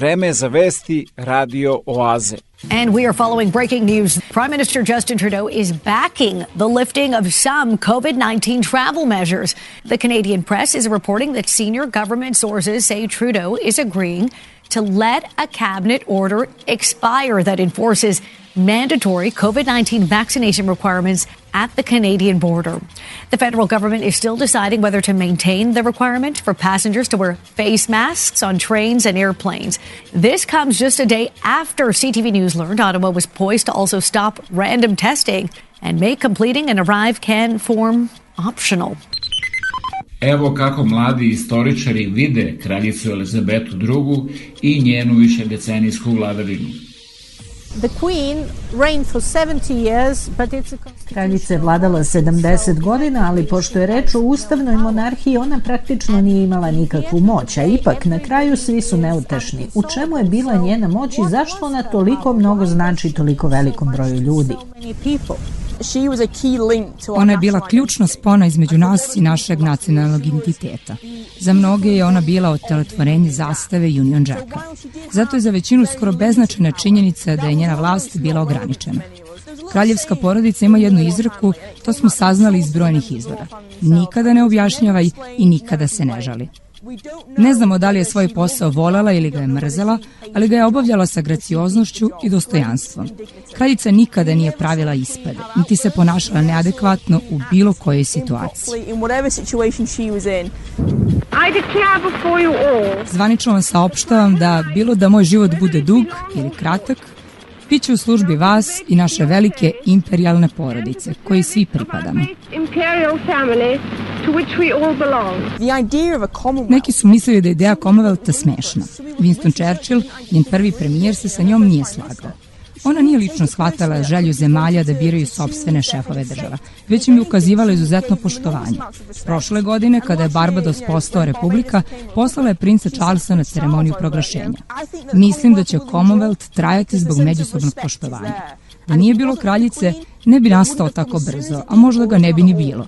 Vreme Radio Oaze. And we are following breaking news. Prime Minister Justin Trudeau is backing the lifting of some COVID 19 travel measures. The Canadian press is reporting that senior government sources say Trudeau is agreeing to let a cabinet order expire that enforces mandatory COVID 19 vaccination requirements at the Canadian border. The federal government is still deciding whether to maintain the requirement for passengers to wear face masks on trains and airplanes. This comes just a day after CTV News learned Ottawa was poised to also stop random testing and make completing an arrive can form optional. Evo kako mladi istoričari vide kraljicu Elizabetu II i njenu višedecenijsku vladavinu. Kraljica je vladala 70 godina, ali pošto je reč o ustavnoj monarhiji, ona praktično nije imala nikakvu moć, a ipak na kraju svi su neutešni. U čemu je bila njena moć i zašto ona toliko mnogo znači toliko velikom broju ljudi? Ona je bila ključna spona između nas i našeg nacionalnog identiteta. Za mnoge je ona bila otelotvorenje zastave Union Jacka. Zato je za većinu skoro beznačajna činjenica da je njena vlast bila ograničena. Kraljevska porodica ima jednu izreku, to smo saznali iz brojnih izvora. Nikada ne objašnjavaj i nikada se ne žali. Ne znamo da li je svoj posao volela ili ga je mrzela, ali ga je obavljala sa gracioznošću i dostojanstvom. Kraljica nikada nije pravila ispade, niti se ponašala neadekvatno u bilo kojoj situaciji. Zvanično vam saopštavam da bilo da moj život bude dug ili kratak, Biće u službi vas i naše velike imperialne porodice, koji svi pripadamo. Neki su mislili da je ideja Commonwealtha smešna. Winston Churchill, njen prvi premijer, se sa njom nije slagao. Ona nije lično shvatala želju zemalja da biraju sobstvene šefove država, već im je ukazivala izuzetno poštovanje. Prošle godine, kada je Barbados postao republika, poslala je princa Charlesa na ceremoniju proglašenja. Mislim da će Commonwealth trajati zbog međusobnog poštovanja. Da nije bilo kraljice, ne bi nastao tako brzo, a možda ga ne bi ni bilo.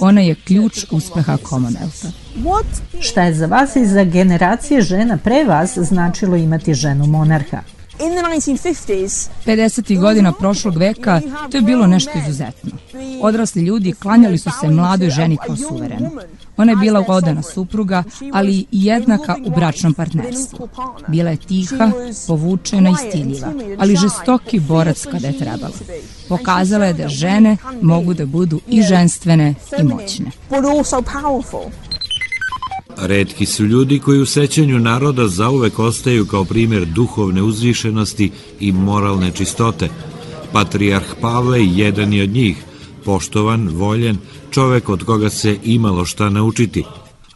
Ona je ključ uspeha Commonwealtha. Šta je za vas i za generacije žena pre vas značilo imati ženu monarha? 50. godina prošlog veka to je bilo nešto izuzetno. Odrasli ljudi klanjali su se mladoj ženi kao suverenu. Ona je bila odana supruga, ali i jednaka u bračnom partnerstvu. Bila je tiha, povučena i stiljiva, ali žestoki borac kada je trebalo. Pokazala je da žene mogu da budu i ženstvene i moćne. Redki su ljudi koji u sećanju naroda zauvek ostaju kao primjer duhovne uzvišenosti i moralne čistote. Patrijarh Pavle jedan je od njih, poštovan, voljen, čovek od koga se imalo šta naučiti.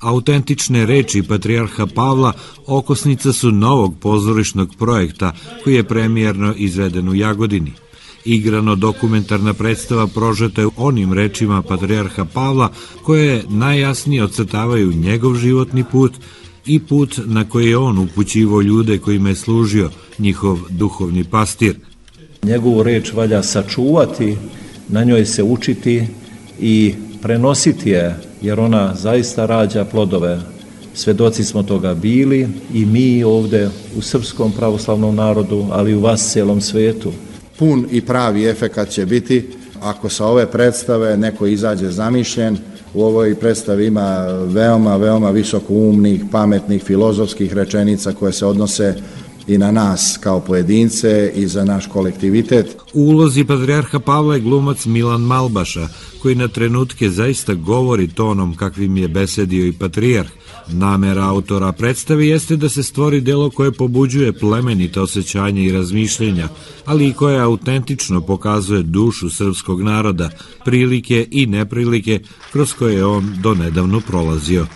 Autentične reči Patrijarha Pavla okosnica su novog pozorišnog projekta koji je premijerno izveden u Jagodini igrano dokumentarna predstava prožeta je onim rečima Patrijarha Pavla koje najjasnije ocrtavaju njegov životni put i put na koji je on upućivo ljude kojima je služio njihov duhovni pastir. Njegovu reč valja sačuvati, na njoj se učiti i prenositi je, jer ona zaista rađa plodove. Svedoci smo toga bili i mi ovde u srpskom pravoslavnom narodu, ali i u vas celom svetu pun i pravi efekat će biti ako sa ove predstave neko izađe zamišljen, u ovoj predstavi ima veoma, veoma visoko umnih, pametnih, filozofskih rečenica koje se odnose i na nas kao pojedince i za naš kolektivitet. U ulozi patrijarha Pavla je glumac Milan Malbaša, koji na trenutke zaista govori tonom kakvim je besedio i patrijarh, Namera autora predstave jeste da se stvori delo koje pobuđuje plemenite osjećanja i razmišljenja, ali i koje autentično pokazuje dušu srpskog naroda, prilike i neprilike kroz koje je on donedavno prolazio.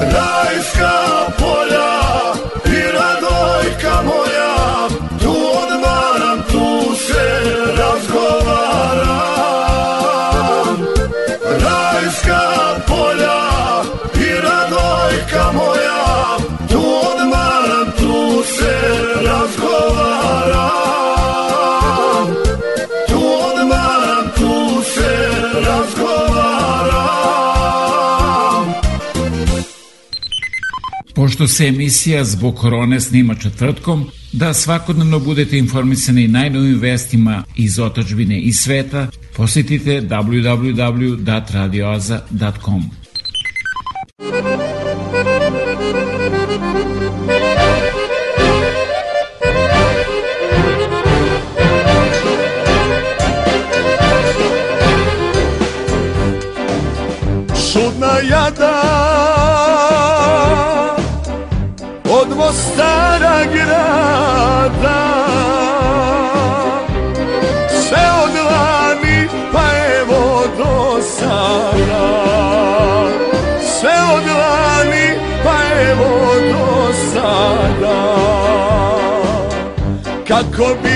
Life Pošto se emisija zbog korone snima četvrtkom, da svakodnevno budete informisani najnovim vestima iz otačbine i sveta, posjetite www.radioaza.com. Kako biva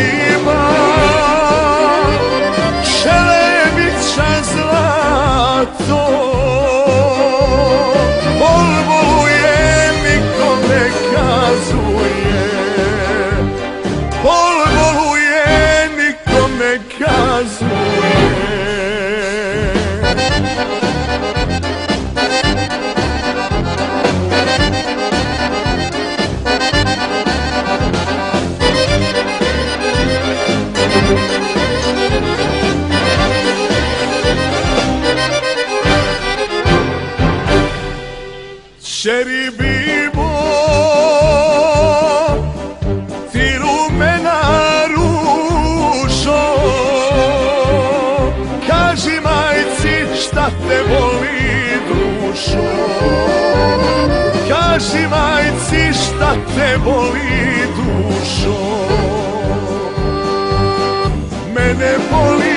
dušo Kaži majci šta te boli dušo? Mene boli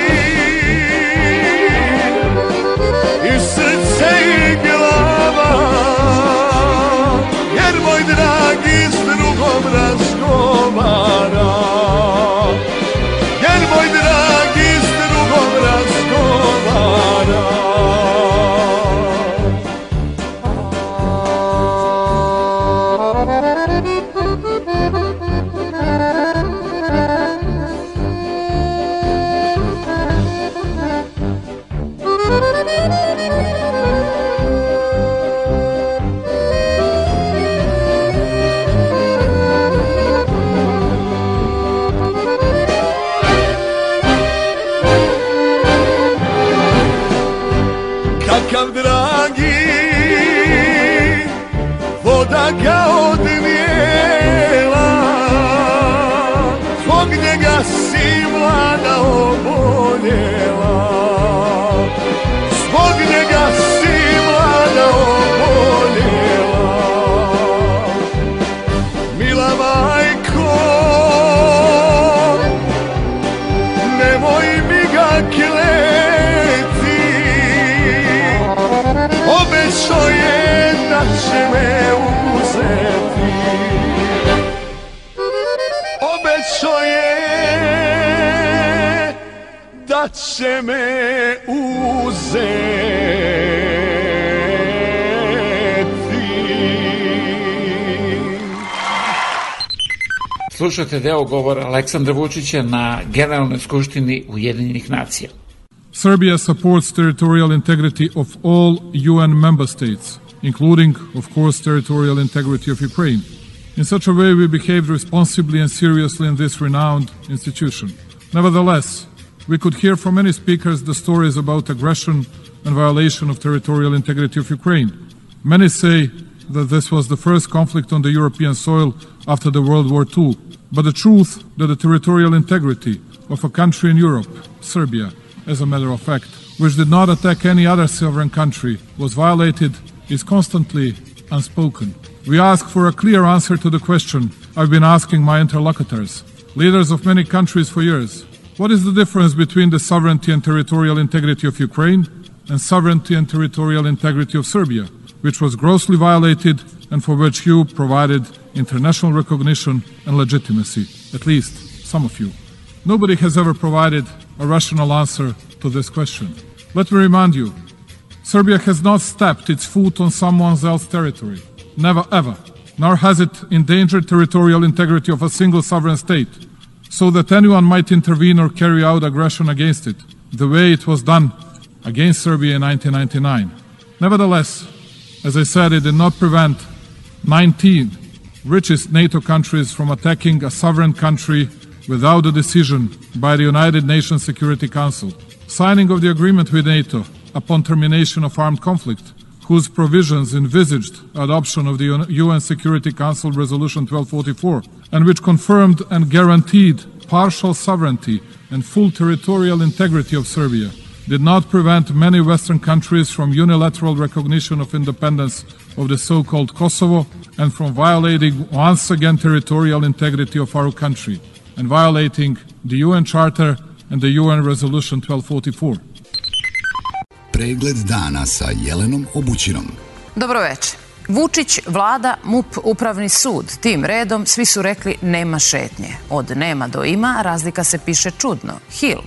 Slušate deo govora Aleksandra Vučića na Generalnoj Ujedinjenih nacija. Serbia supports territorial integrity of all UN member states, including, of course, territorial integrity of Ukraine. In such a way, we behaved responsibly and seriously in this renowned institution. Nevertheless, we could hear from many speakers the stories about aggression and violation of territorial integrity of Ukraine. Many say that this was the first conflict on the European soil after the World War II, but the truth that the territorial integrity of a country in Europe, Serbia, as a matter of fact, which did not attack any other sovereign country, was violated is constantly unspoken. We ask for a clear answer to the question I've been asking my interlocutors, leaders of many countries for years. What is the difference between the sovereignty and territorial integrity of Ukraine and sovereignty and territorial integrity of Serbia, which was grossly violated and for which you provided international recognition and legitimacy, at least some of you? Nobody has ever provided a rational answer to this question. Let me remind you Serbia has not stepped its foot on someone else's territory. Never ever. Nor has it endangered territorial integrity of a single sovereign state, so that anyone might intervene or carry out aggression against it, the way it was done against Serbia in 1999. Nevertheless, as I said, it did not prevent 19 richest NATO countries from attacking a sovereign country without a decision by the United Nations Security Council. Signing of the agreement with NATO upon termination of armed conflict, whose provisions envisaged adoption of the UN Security Council Resolution 1244, and which confirmed and guaranteed partial sovereignty and full territorial integrity of Serbia, did not prevent many Western countries from unilateral recognition of independence of the so called Kosovo and from violating once again territorial integrity of our country and violating the UN Charter and the UN Resolution 1244. Pregled dana sa Jelenom Obućinom. Dobro večer. Vučić, vlada, MUP, upravni sud. Tim redom svi su rekli nema šetnje. Od nema do ima razlika se piše čudno. Hill.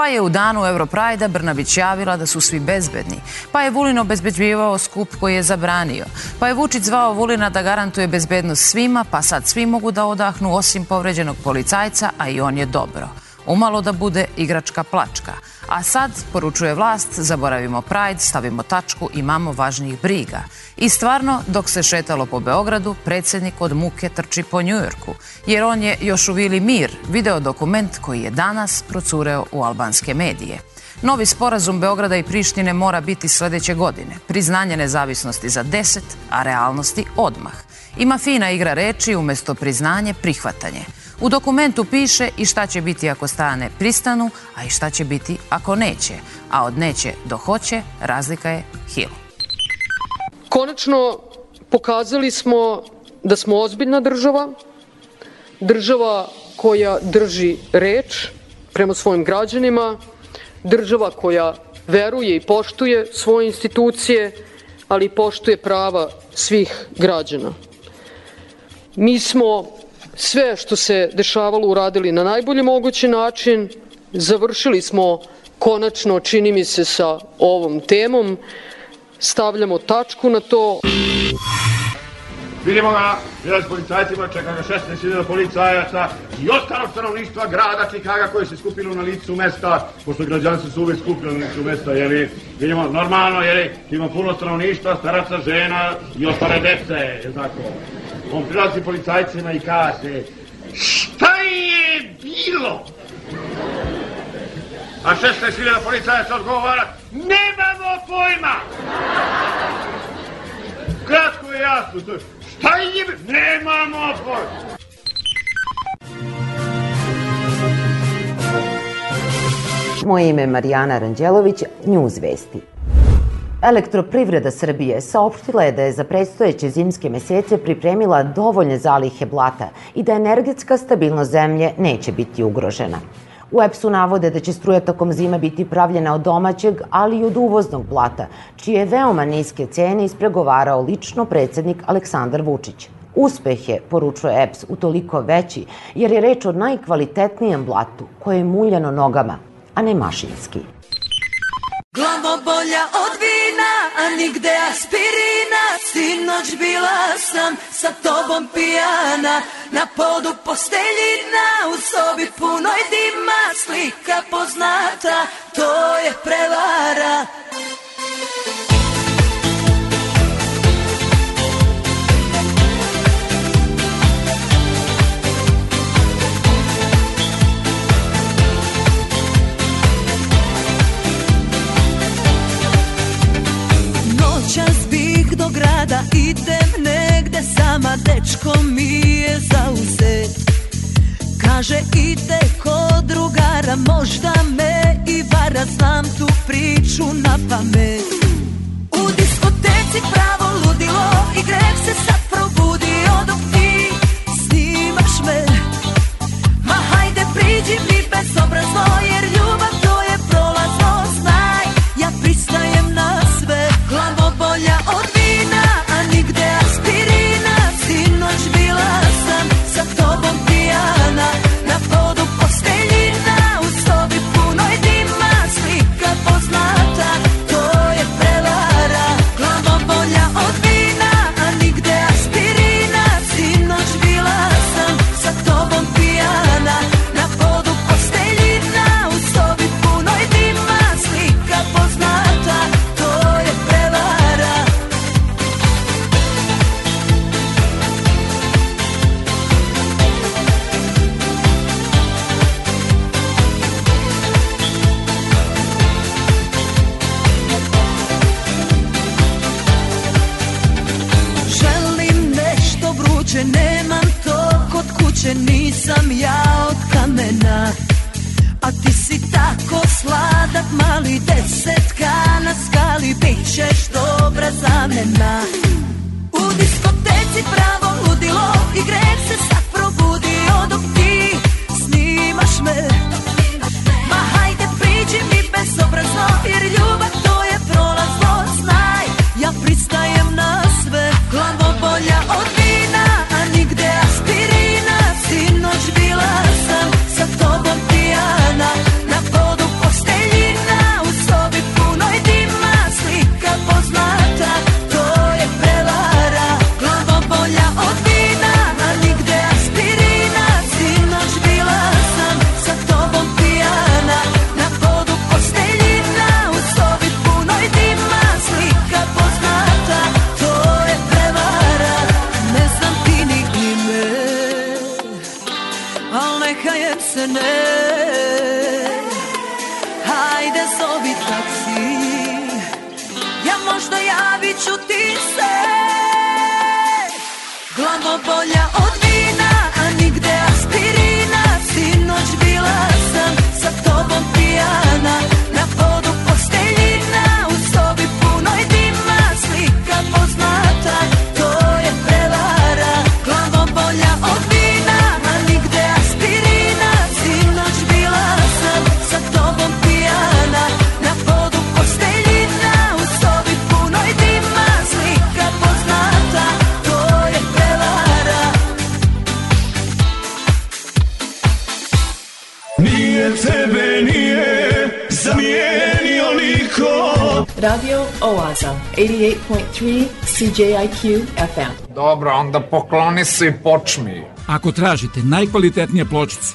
Pa je u danu Europrajda Brnabić javila da su svi bezbedni. Pa je Vulin obezbeđivao skup koji je zabranio. Pa je Vučić zvao Vulina da garantuje bezbednost svima, pa sad svi mogu da odahnu osim povređenog policajca, a i on je dobro. Umalo da bude igračka plačka. A sad, poručuje vlast, zaboravimo Pride, stavimo tačku, imamo važnijih briga. I stvarno, dok se šetalo po Beogradu, predsednik od muke trči po Njujorku, jer on je još u Vili Mir, video dokument koji je danas procureo u albanske medije. Novi sporazum Beograda i Prištine mora biti sledeće godine. Priznanje nezavisnosti za 10, a realnosti odmah. Ima fina igra reči umesto priznanje prihvatanje. U dokumentu piše i šta će biti ako strane pristanu, a i šta će biti ako neće. A od neće do hoće razlika je hil. Konačno pokazali smo da smo ozbiljna država, država koja drži reč prema svojim građanima, država koja veruje i poštuje svoje institucije, ali i poštuje prava svih građana. Mi smo sve što se dešavalo uradili na najbolji mogući način. Završili smo konačno, čini mi se, sa ovom temom. Stavljamo tačku na to. Vidimo ga, bila s policajcima, čeka ga 16.000 policajaca i ostalo stanovništva grada Čikaga koje se skupilo na licu mesta, pošto građanci su uvek skupili na licu mesta, jeli, vidimo, normalno, jeli, ima puno stanovništva, staraca, žena i ostale dece, je tako? On prilazi policajcima i kaže, šta je bilo? A 16.000 policajaca odgovara, nemamo pojma! Kratko je jasno, šta je, nemamo pojma! Moje ime je Marijana Ranđelović, News Vesti. Elektroprivreda Srbije saopštila je da je za predstojeće zimske mesece pripremila dovoljne zalihe blata i da energetska stabilnost zemlje neće biti ugrožena. U EPS-u navode da će struja tokom zime biti pravljena od domaćeg, ali i od uvoznog blata, čije veoma niske cene ispregovarao lično predsednik Aleksandar Vučić. Uspeh je, poručuje EPS, utoliko veći, jer je reč o najkvalitetnijem blatu koje je muljano nogama, a ne mašinski. Glavo bolja od vina, a nigde aspirina. Sinoć bila sam sa tobom pijana Na podu posteljina, u sobi punoj dima. Slika poznata, to je prevara Grada idem dečko mi je zauzet. Kaže ide kod drugara Možda me i vara Znam tu priču na pamet. U diskoteci pravo ludilo I greh se sad probudio Dok ti snimaš me. Ma hajde priđi mi bezobrazno Jer ljubav to je prolazno Znaj, ja pristajem sladak, mali desetka na skali, bit ćeš dobra zamena. U diskoteci pravo ludilo i greh se 88.3 CJIQ FM. Dobro, onda pokloni se i počmi. Ako tražite najkvalitetnije pločice,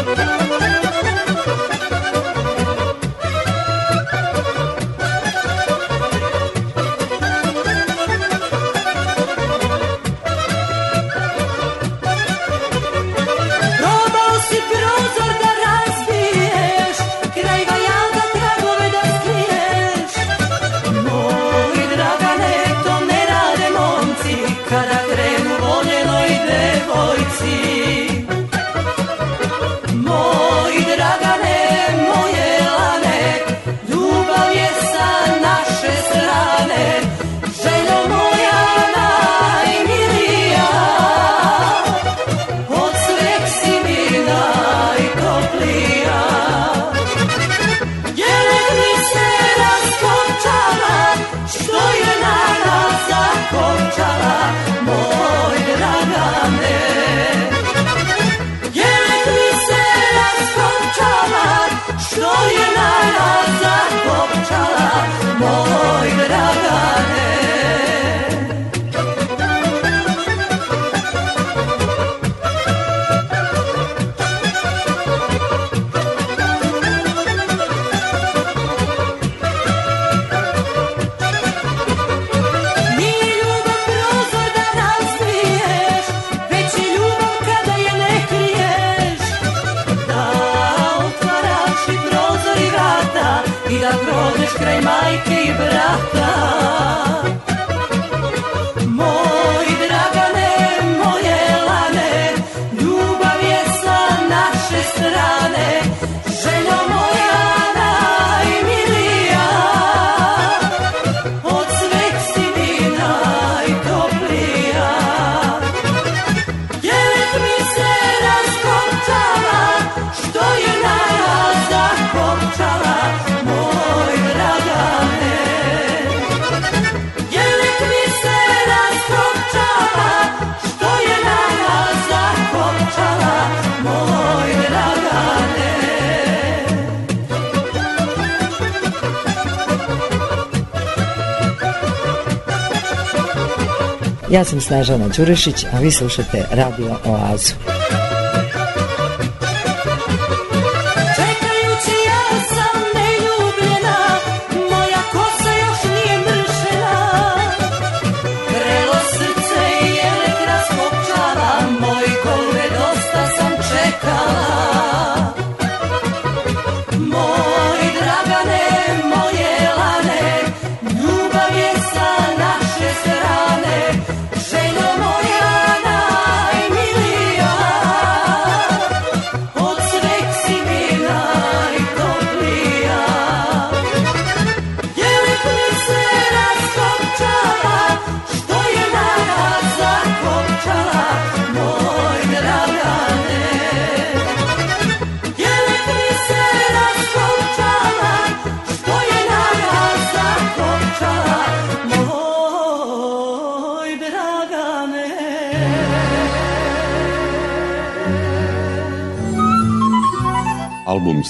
Ja sam Snežana Đurešić, a vi slušate Radio Oazu.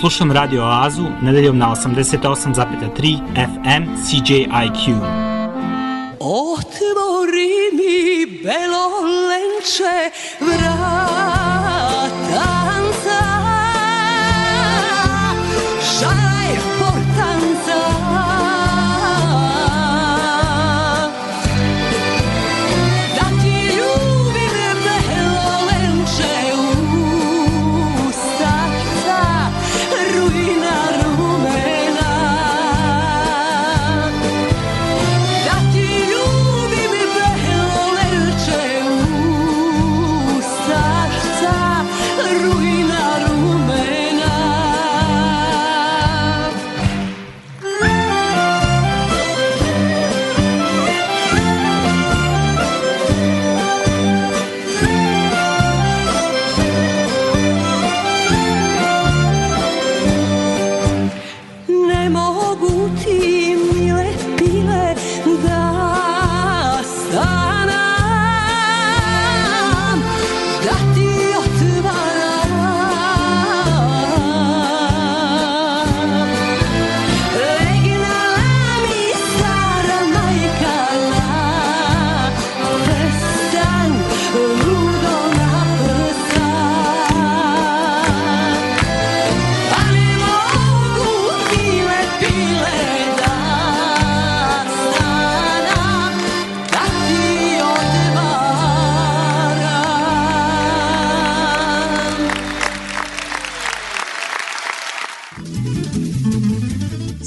Slušam Radio Oazu nedeljom na 88,3 FM CJIQ. Otvori mi belo lenče vratanca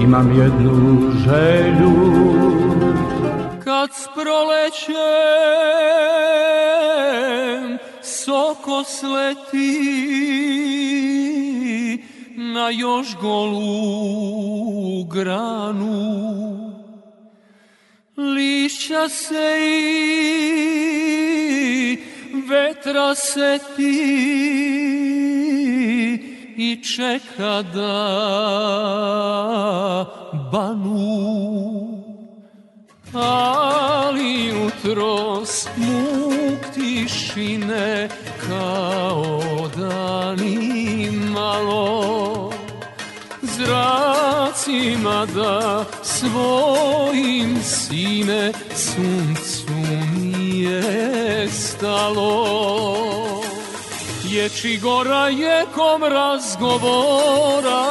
Imam jednu želju. Kad s prolećem soko sleti na još golu granu. Lišća se i vetra se ti i čeka da banu. Ali jutros muk tišine kao da ni malo. Zracima da svojim sine suncu nije stalo Ječi gora jekom razgovora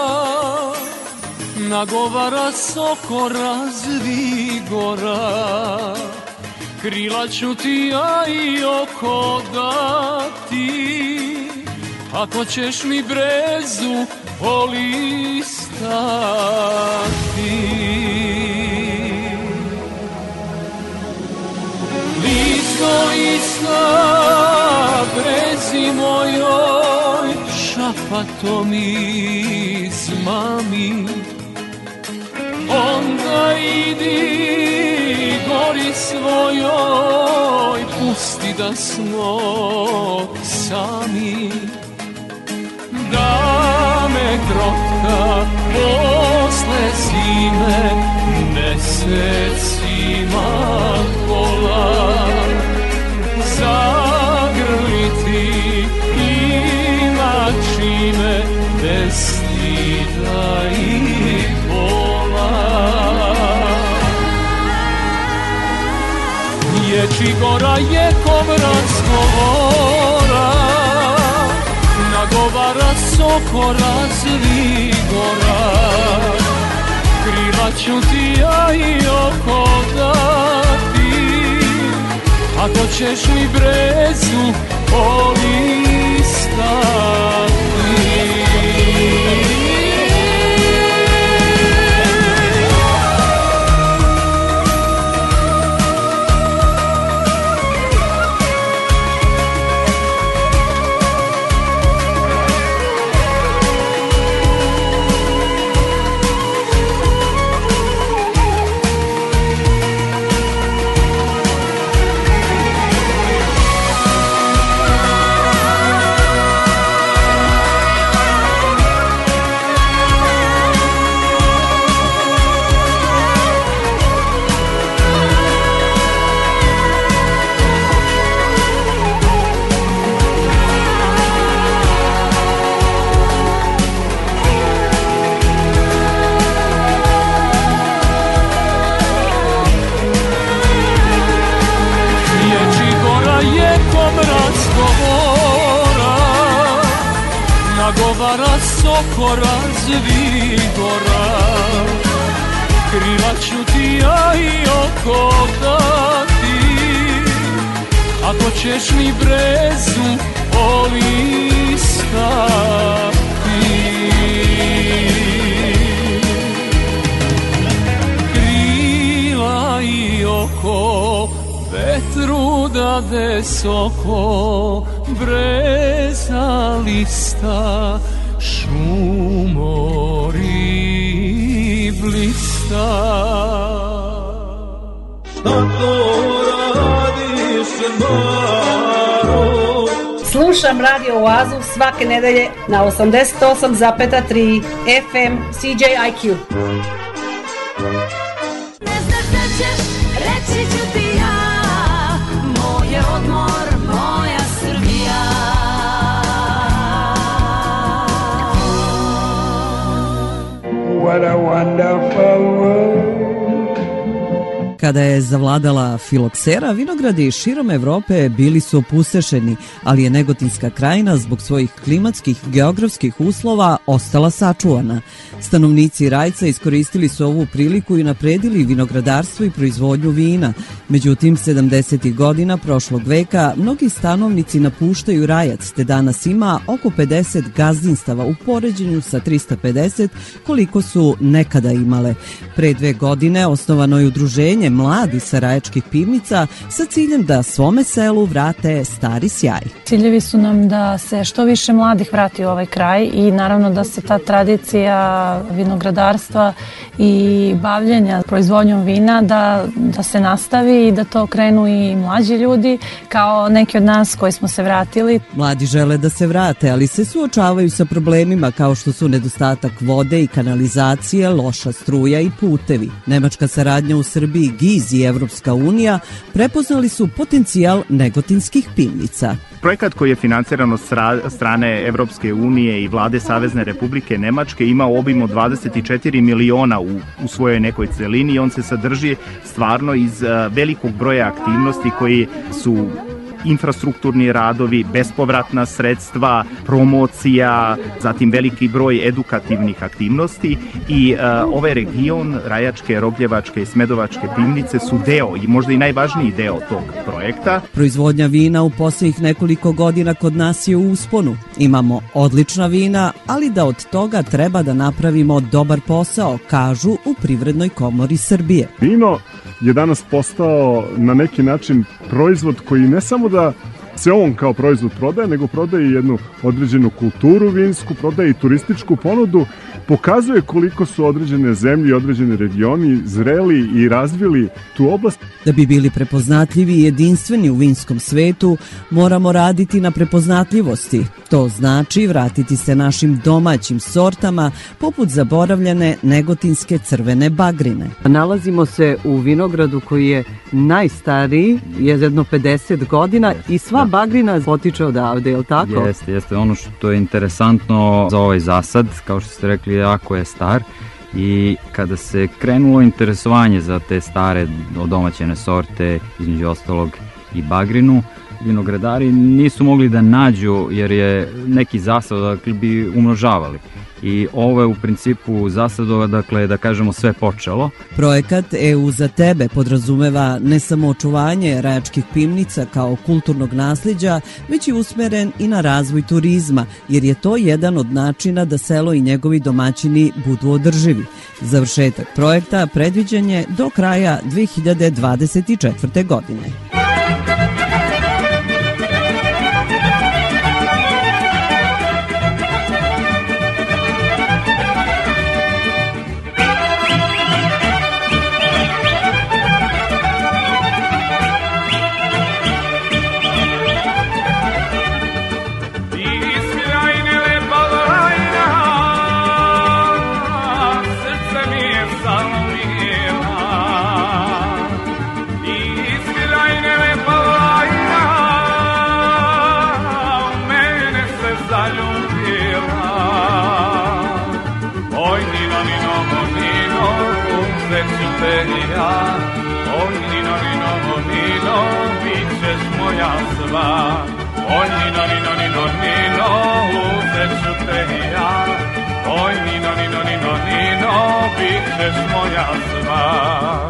nagovara soko razvigora. Krila ću ti ja i oko dati ako ćeš mi brezu polistati Listo ista brezi mojoj šapatom iz mami. Onda idi gori svojoj pusti da smo sami. Da me krotka posle zime mesecima kola stida i Riječi gora je kom razgovora Nagovara soko razvi gora. Krila ću ti ja i oko dati. Ako ćeš mi brezu polistati nagovara soko razvigora. Krila ću ti ja i oko dati. Ako ćeš mi brezu polistati Krila i oko vetru dade soko breza lista šumori blista Šta to radiš Maro? Slušam Radio Oazu svake nedelje na 88,3 FM CJIQ. What a wonderful. Kada je zavladala filoksera, vinogradi širom Evrope bili su opustešeni, ali je Negotinska krajina zbog svojih klimatskih geografskih uslova ostala sačuvana. Stanovnici Rajca iskoristili su ovu priliku i napredili vinogradarstvo i proizvodnju vina. Međutim, 70. godina prošlog veka mnogi stanovnici napuštaju Rajac, te danas ima oko 50 gazdinstava u poređenju sa 350 koliko su nekada imale. Pre dve godine osnovano je udruženje mladi sa rajačkih pivnica sa ciljem da svome selu vrate stari sjaj. Ciljevi su nam da se što više mladih vrati u ovaj kraj i naravno da se ta tradicija vinogradarstva i bavljenja proizvodnjom vina da, da se nastavi i da to krenu i mlađi ljudi kao neki od nas koji smo se vratili. Mladi žele da se vrate, ali se suočavaju sa problemima kao što su nedostatak vode i kanalizacije, loša struja i putevi. Nemačka saradnja u Srbiji, GIZ i Evropska unija prepoznali su potencijal negotinskih pivnica. Projekat koji je financiran od strane Evropske unije i vlade Savezne Republike Nemačke ima obim od 24 miliona u, u svojoj nekoj celini i on se sadrži stvarno iz velikog broja aktivnosti koji su infrastrukturni radovi, bespovratna sredstva, promocija, zatim veliki broj edukativnih aktivnosti i uh, ovaj region Rajačke, Rogljevačke i Smedovačke pivnice su deo i možda i najvažniji deo tog projekta. Proizvodnja vina u poslednjih nekoliko godina kod nas je u usponu. Imamo odlična vina, ali da od toga treba da napravimo dobar posao, kažu u Privrednoj komori Srbije. Vino je danas postao na neki način proizvod koji ne samo da se on kao proizvod prodaje, nego prodaje jednu određenu kulturu vinsku, prodaje i turističku ponudu, pokazuje koliko su određene zemlje i određene regioni zreli i razvili tu oblast. Da bi bili prepoznatljivi i jedinstveni u vinskom svetu, moramo raditi na prepoznatljivosti. To znači vratiti se našim domaćim sortama, poput zaboravljene negotinske crvene bagrine. Nalazimo se u vinogradu koji je najstariji, je jedno 50 godina i sva bagrina potiče odavde, je li tako? Jeste, jeste. Ono što je interesantno za ovaj zasad, kao što ste rekli, jako je star i kada se krenulo interesovanje za te stare odomaćene sorte, između ostalog i bagrinu, vinogradari nisu mogli da nađu jer je neki zasad bi umnožavali i ovo je u principu zasadova, dakle, da kažemo sve počelo. Projekat EU za tebe podrazumeva ne samo očuvanje rajačkih pivnica kao kulturnog nasljeđa, već i usmeren i na razvoj turizma, jer je to jedan od načina da selo i njegovi domaćini budu održivi. Završetak projekta predviđen je do kraja 2024. godine. Bit ćeš moja sva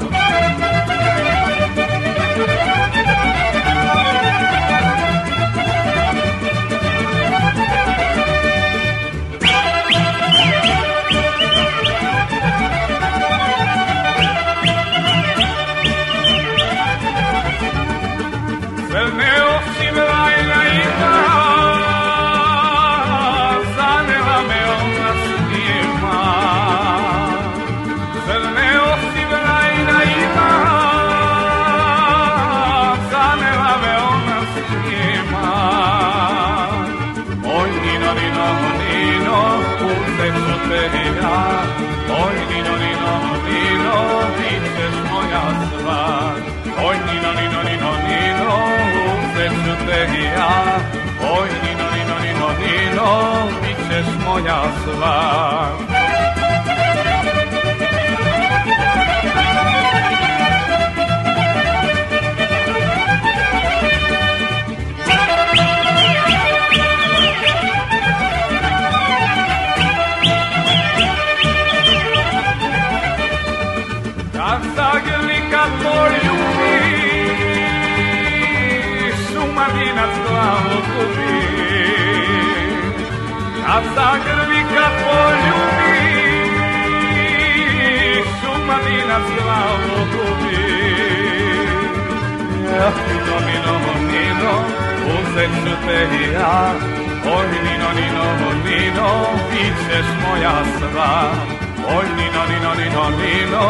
te ja Oj, nino, nino, nino, nino, bit ćeš moja sva Kad zagrbi, kad poljubi Šumadinac glavu gubi nino, nino, nino, uzet ću te i ja. Oj, nino, nino, nino, bit ćeš moja sva. Oj, nino, nino, nino, nino,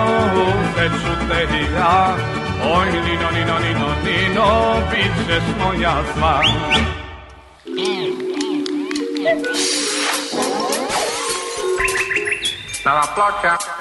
uzet ću te i ja. Oj, nino, nino, nino, nino, bit ćeš moja sva. Stava ploča.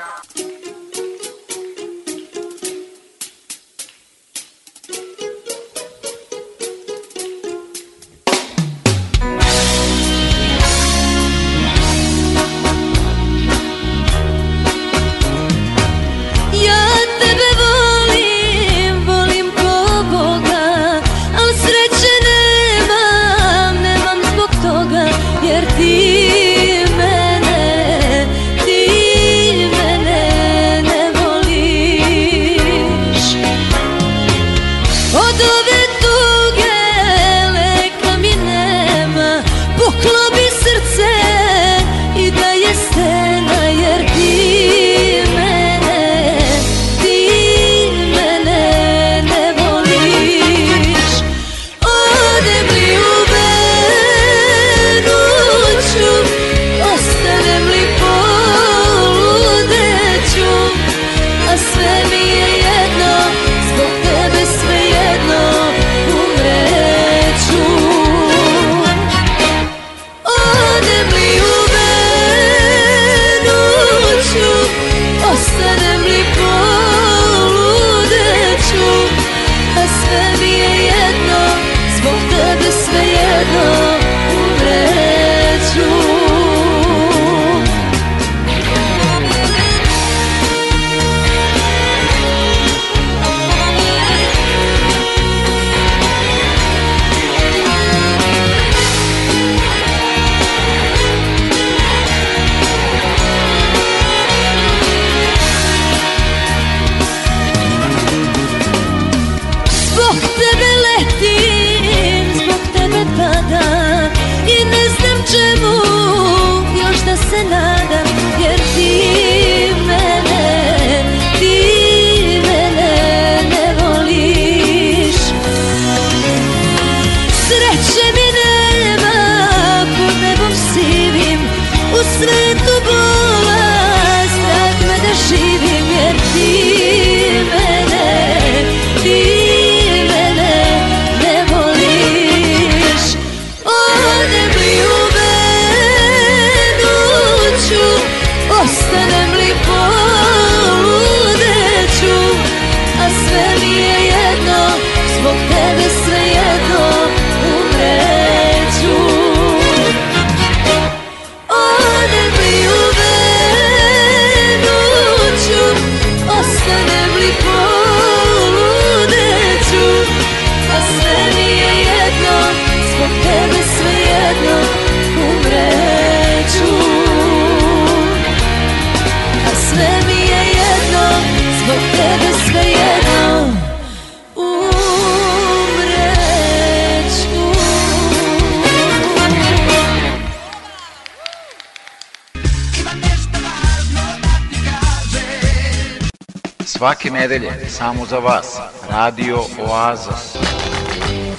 Samo za vas, Radio Oaza.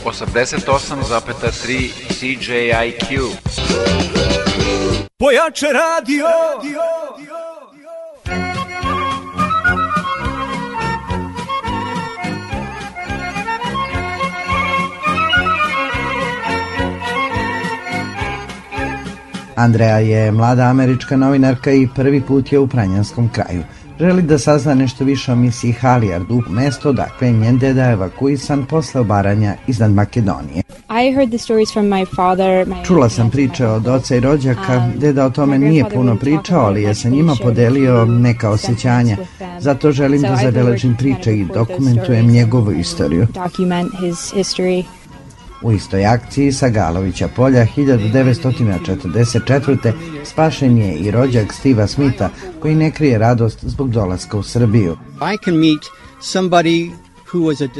88,3 CJIQ. Pojače radio Andreja je mlada američka novinarka i prvi put je u Pranjanskom kraju. Želi da sazna nešto više o misiji Halijardu, mesto dakle je njen deda evakuisan posle obaranja iznad Makedonije. I heard the stories from my father, my Čula sam priče od oca i rođaka, deda o tome nije puno pričao, ali je sa njima podelio neka osjećanja. Zato želim da zabeležim priče i dokumentujem njegovu istoriju. document his history. U istoj akciji sa Galovića polja 1944. spašen je i rođak Stiva Smita koji ne krije radost zbog dolaska u Srbiju.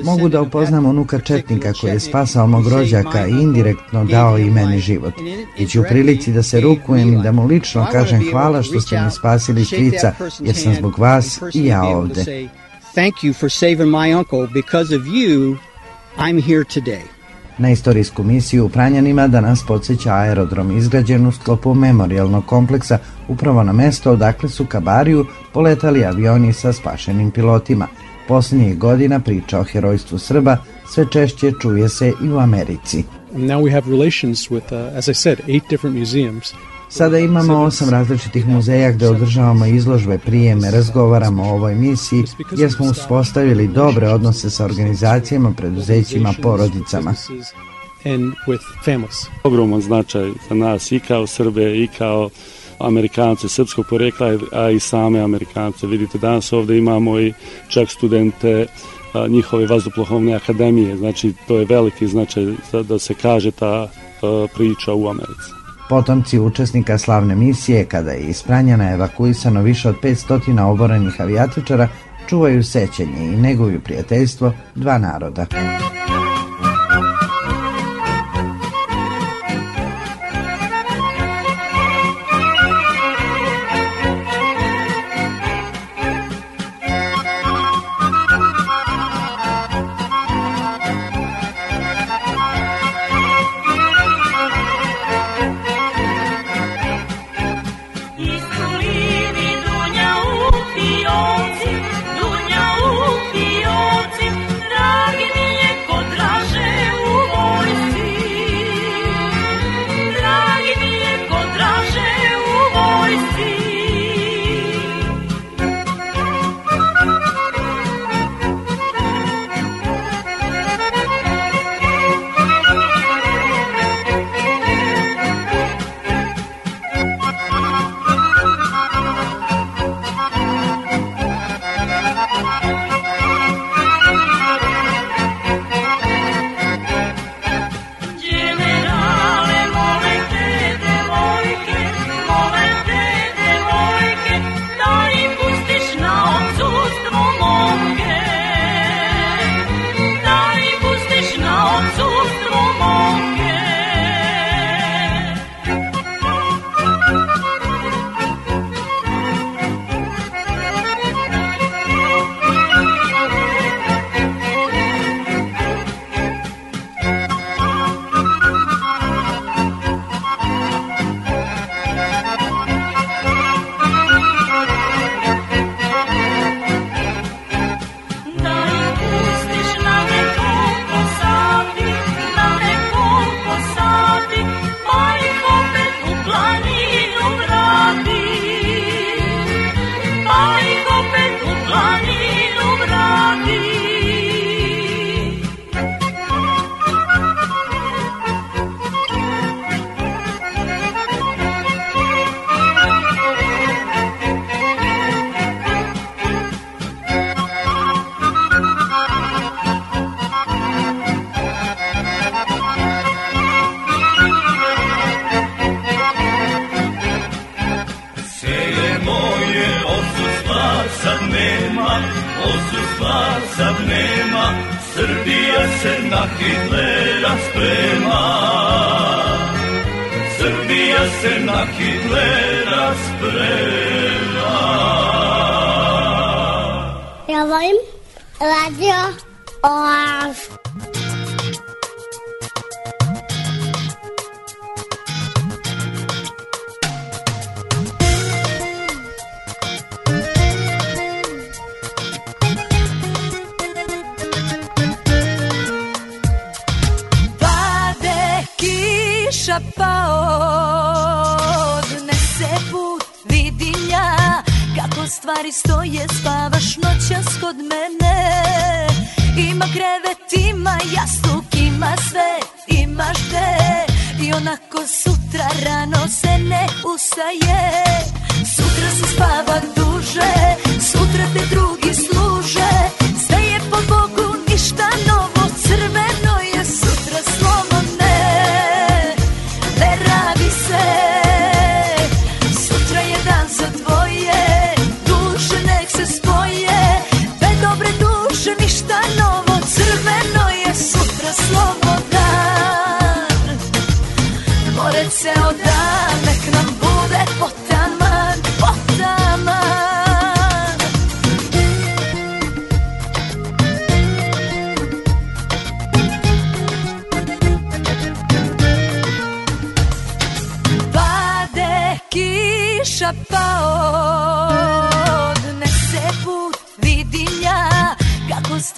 Mogu da upoznam unuka Četnika koji je spasao mog rođaka i indirektno dao i meni život. I ću u prilici da se rukujem i da mu lično kažem hvala što ste mi spasili strica jer sam zbog vas i ja ovde. Thank you for saving my uncle. Because of you, I'm here today. Na istorijsku misiju u Pranjanima danas podsjeća aerodrom izgrađen u sklopu memorialnog kompleksa upravo na mesto odakle su ka Bariju poletali avioni sa spašenim pilotima. Poslednjih godina priča o herojstvu Srba sve češće čuje se i u Americi. Now we have relations with, uh, as I said, eight different museums. Sada imamo osam različitih muzeja gde održavamo izložbe, prijeme, razgovaramo o ovoj misiji jer smo uspostavili dobre odnose sa organizacijama, preduzećima, porodicama. Ogroman značaj za nas i kao Srbe i kao Amerikance srpskog porekla, a i same Amerikance. Vidite, danas ovde imamo i čak studente njihove vazduhoplovne akademije, znači to je veliki značaj da, se kaže ta priča u Americi. Potomci učesnika slavne misije, kada je iz Pranjana evakuisano više od 500 oborenih avijatičara, čuvaju sećanje i neguju prijateljstvo dva naroda. sad nema, Srbija se na Hitlera sprema. Srbija se na Hitlera sprema. Ja volim radio Oa. stvari stoje Spavaš noćas kod mene. Ima krevet, ima jastuk, ima sve Imaš te. I onako sutra rano se ne usaje. Sutra se spava duže Sutra te drugi služe.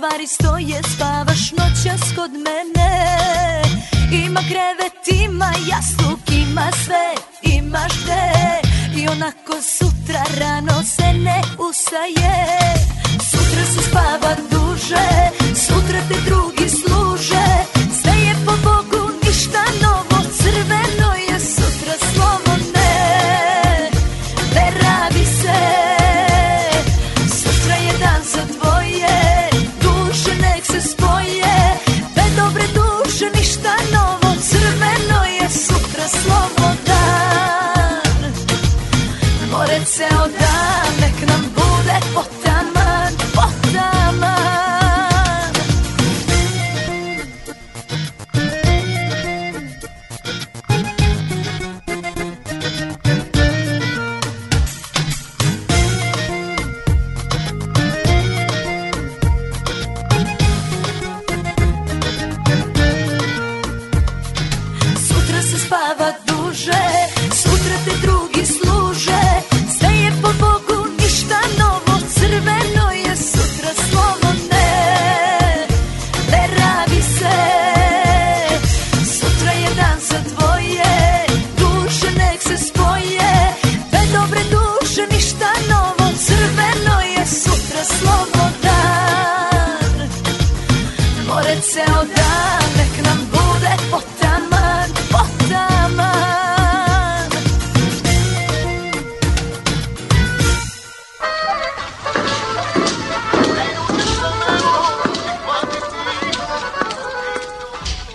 stvari stoje Spavaš noćas kod mene Ima krevet, ima jasluk, ima sve, imaš te I onako sutra rano se ne usaje. Sutra se spava duže, sutra te drugi služe. Sve je po Bogu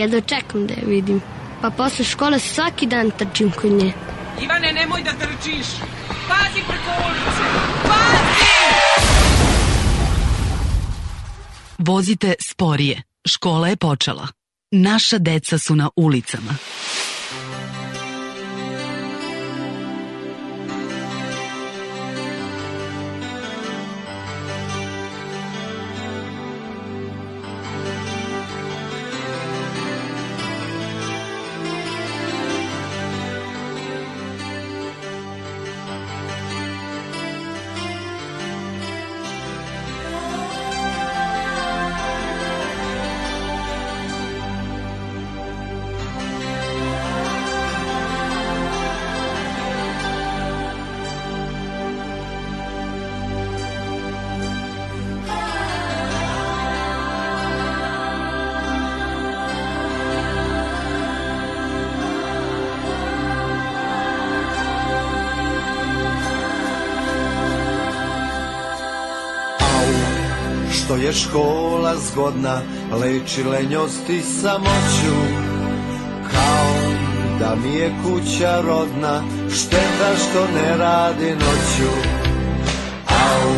Jedno čekam da je vidim. Pa posle škole svaki dan trčim kod nje. Ivane, nemoj da trčiš. Pazi preko ulice. Pazi! Vozite sporije. Škola je počela. Naša deca su na ulicama. Je škola zgodna, leči lenjost i samoću Kao da mi je kuća rodna, šteta što ne radi noću. Au,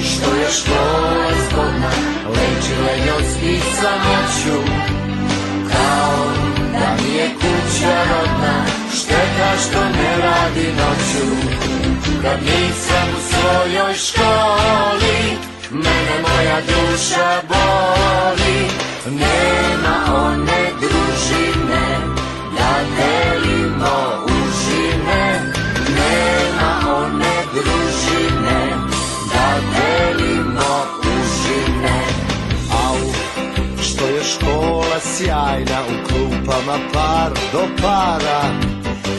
što je škola zgodna, leči lenjost i samoću Kao da mi je kuća rodna, šteta što ne radi noću. Kad nisam u svojoj školi, Mene moja duša boli Nema one družine Da delimo užine. Nema one družine Da delimo užine. Au, što je škola sjajna U klupama par do para.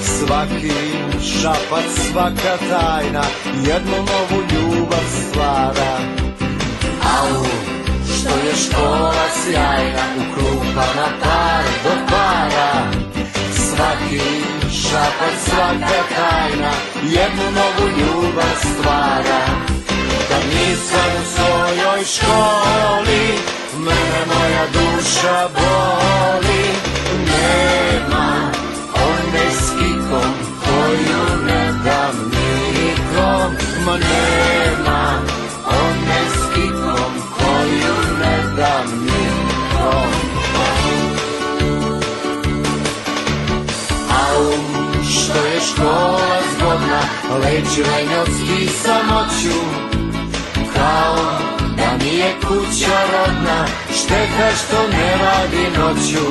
Svaki šapac, svaka tajna Jednu novu ljubav stvara Au, što je škola sjajna U klupama par do para Svaki šapac, svaka tajna Jednu novu ljubav stvara. Kad nisam u svojoj školi Mene moja duša boli. Nema one s kikom Koju ne dam nikom. Ma nema škola zgodna Leči lenjocki samoću Kao da mi je kuća rodna Šteta što ne radi noću.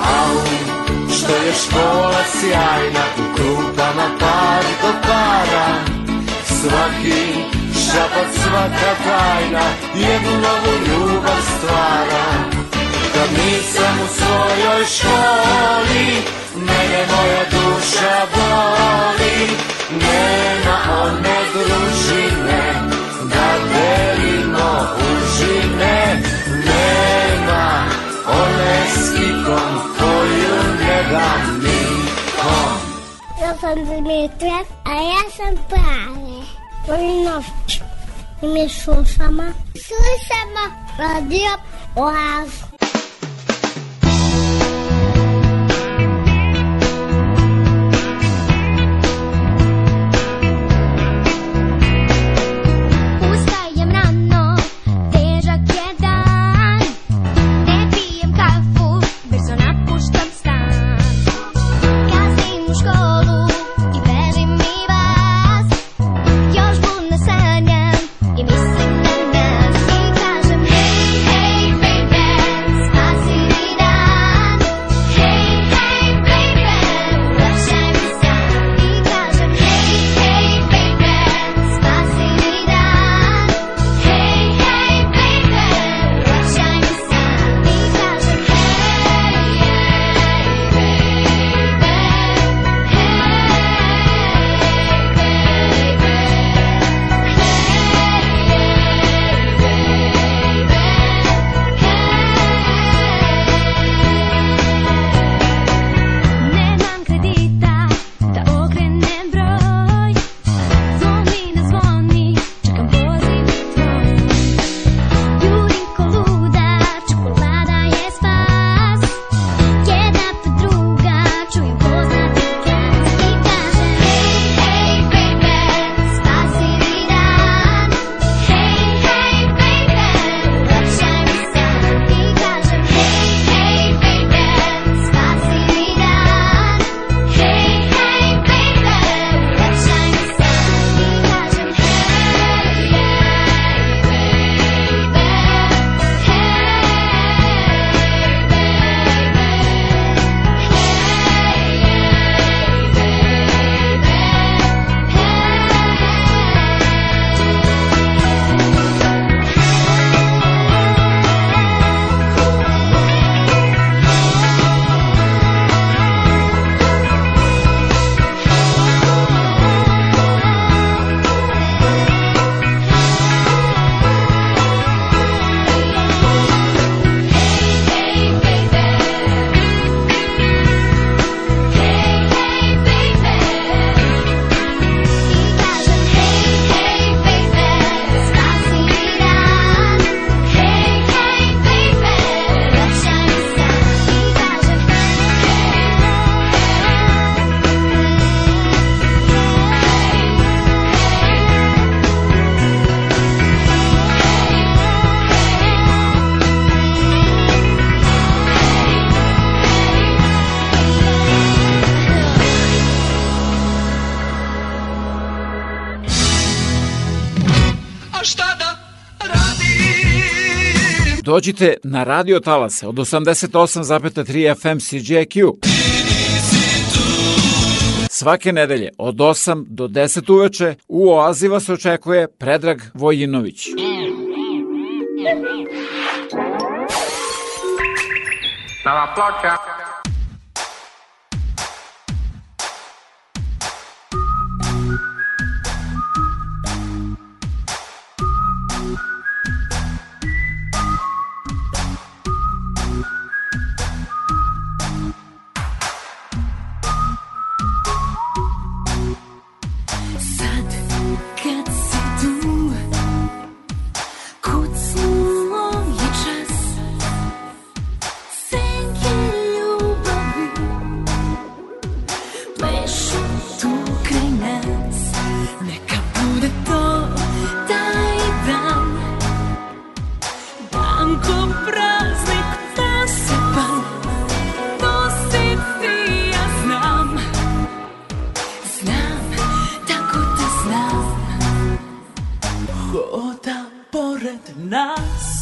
Au, što je škola sjajna U klupama par do para. Svaki šapac, svaka tajna Jednu novu ljubav stvara Kad nisam u svojoj školi Mene moja duša boli Nema one družine Da delimo užine Nema one s kikom Koju ne dam nikom Ja sam Dimitra, a ja sam Prave. Volim noć. I mi slušamo. Slušamo radio Oazu. Dođite na radio talase od 88,3 FM CGIQ. Svake nedelje od 8 do 10 uveče u Oaziva se očekuje Predrag Vojinović. Na ploča. rätt natt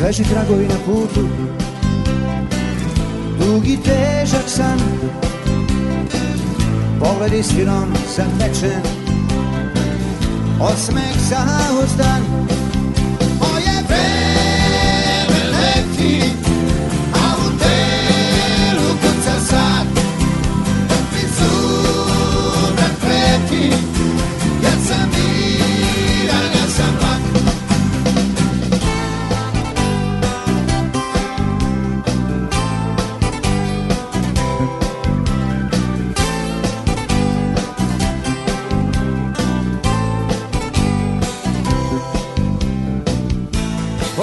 Sveži tragovi na putu. Dugi težak san. Pogled istinom zamečen Osmeh zauzdan Moje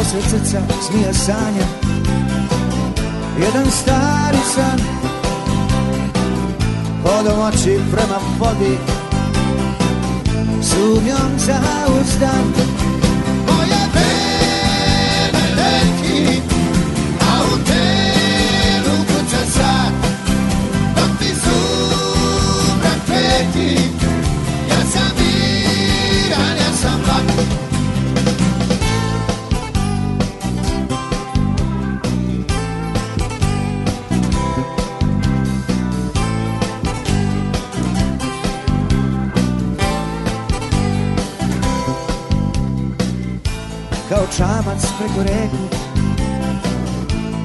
Posle srca smija sanja Jedan stari san Hodom oči prema vodi Sumnjom zauzdan Moje preko reku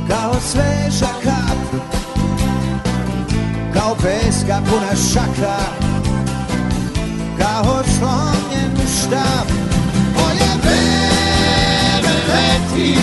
kao sveža kap kao peska puna šaka. Kao slomljen štab moje vreme leti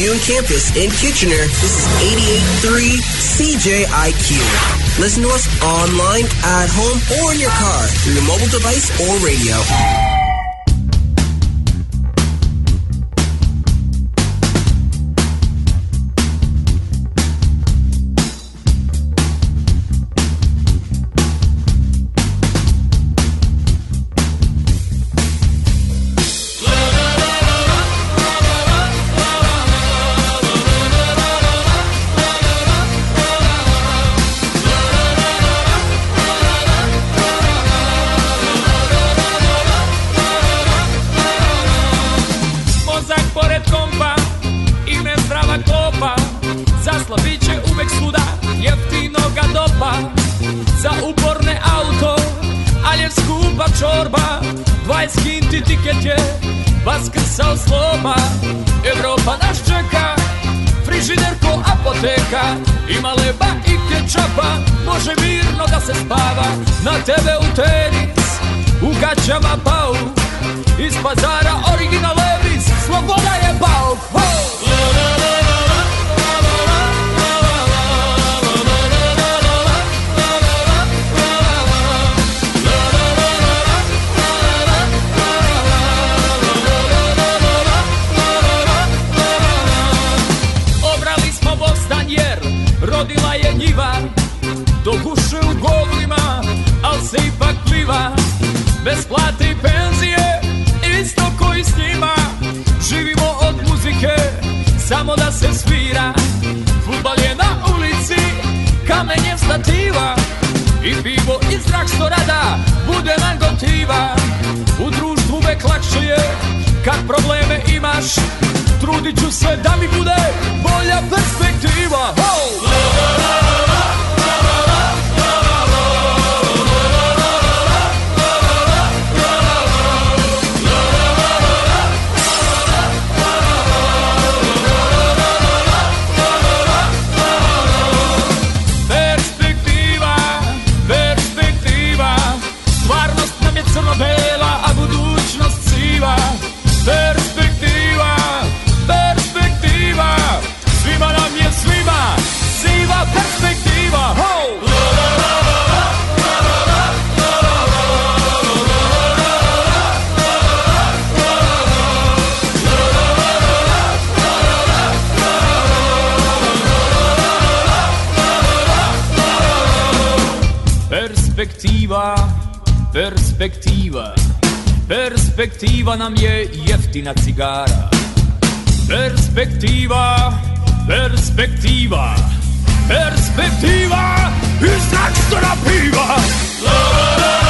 Dune campus in Kitchener, this is 88.3 CJIQ. Listen to us online, at home, or in your car through your mobile device or radio. 20 kinti tiket je vaskrsa sloba Evropa nas čeka, frižider ko apoteka Ima leba i kečapa, može mirno da se spava Na tebe u tenis, u gaćama pauk iz pazara original Levis Sloboda je bauk ho! Pliva Bez plate i penzije, isto koji s njima. Živimo od muzike, samo da se svira. Futbal je na ulici, kamen je stativa. I pivo iz zrak što rada, bude nam gotiva U društvu uvek lakše je, kad probleme imaš. Trudit ću se da mi bude bolja perspektiva. Ho! perspektiva Perspektiva nam je jeftina cigara. Perspektiva, perspektiva Perspektiva i značtora piva. La, la, la,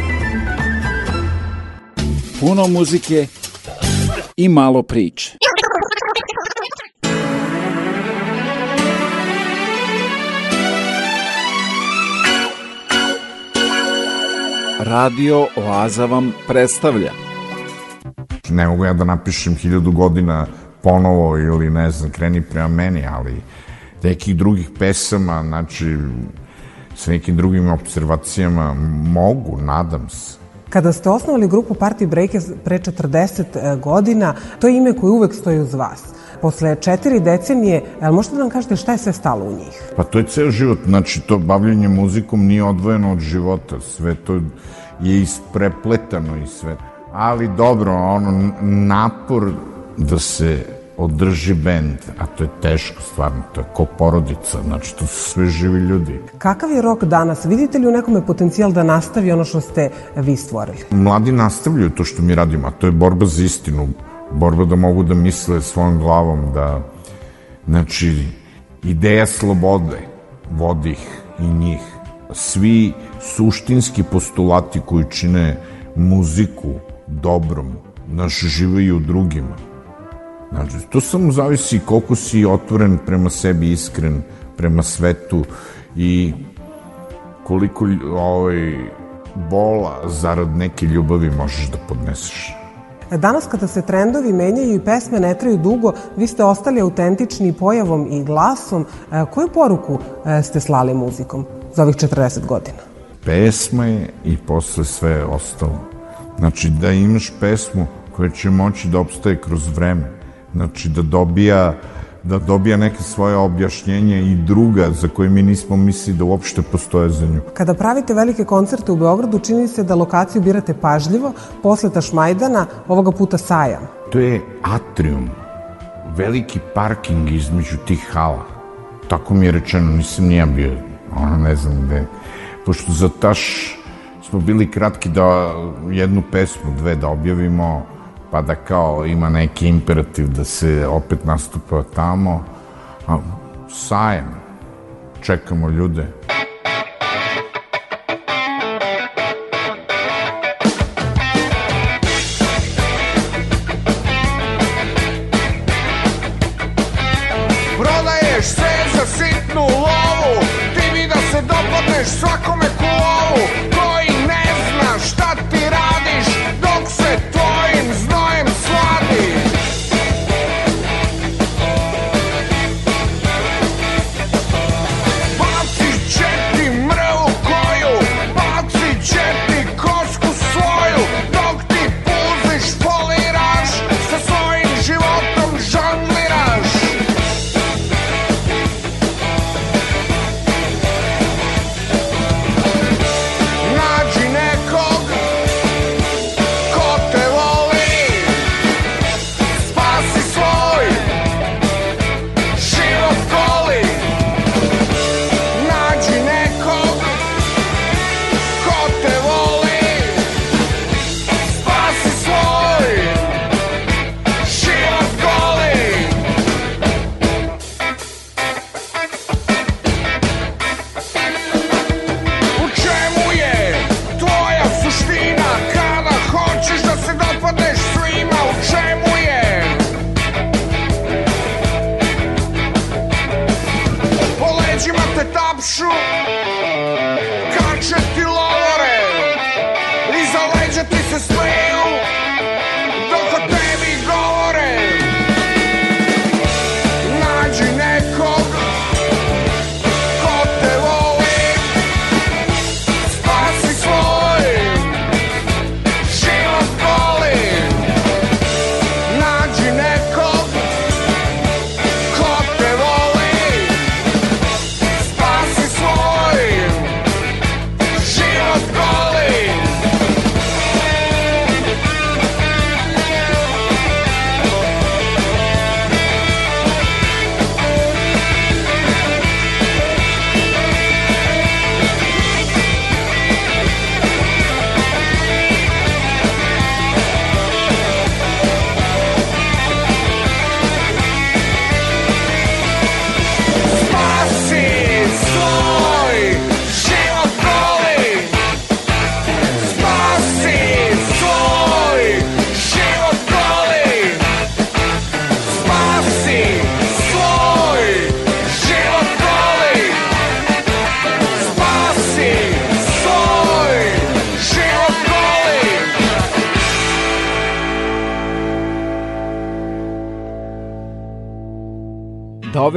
puno muzike i malo priče. Radio Oaza vam predstavlja. Ne mogu ja da napišem hiljadu godina ponovo ili ne znam, kreni prema meni, ali nekih drugih pesama, znači sa nekim drugim observacijama mogu, nadam se. Kada ste osnovali grupu Party Breakers pre 40 e, godina, to je ime koje uvek stoji uz vas. Posle četiri decenije, ali možete da nam kažete šta je sve stalo u njih? Pa to je ceo život, znači to bavljanje muzikom nije odvojeno od života, sve to je isprepletano i sve. Ali dobro, ono, napor da se održi bend, a to je teško stvarno, to je ko porodica, znači to su sve živi ljudi. Kakav je rok danas? Vidite li u nekome potencijal da nastavi ono što ste vi stvorili? Mladi nastavljaju to što mi radimo, a to je borba za istinu, borba da mogu da misle svojom glavom, da, znači, ideja slobode vodi ih i njih. Svi suštinski postulati koji čine muziku dobrom, naš živaju drugima Znači, to samo zavisi koliko si otvoren prema sebi, iskren prema svetu i koliko ovaj, bola zarad neke ljubavi možeš da podneseš. Danas kada se trendovi menjaju i pesme ne traju dugo, vi ste ostali autentični pojavom i glasom. E, koju poruku e, ste slali muzikom za ovih 40 godina? Pesma je i posle sve ostalo. Znači da imaš pesmu koja će moći da obstaje kroz vreme Znači da dobija da dobija neke svoje objašnjenje i druga za koje mi nismo mislili da uopšte postoje za nju. Kada pravite velike koncerte u Beogradu, čini se da lokaciju birate pažljivo, posle Tašmajdana, ovoga puta sajam. To je atrium, veliki parking između tih hala. Tako mi je rečeno, nisam nija bio, ono ne znam gde. Pošto za Taš smo bili kratki da jednu pesmu, dve da objavimo, pa da kao ima neki imperativ da se opet nastupa tamo. A, sajem, čekamo ljude.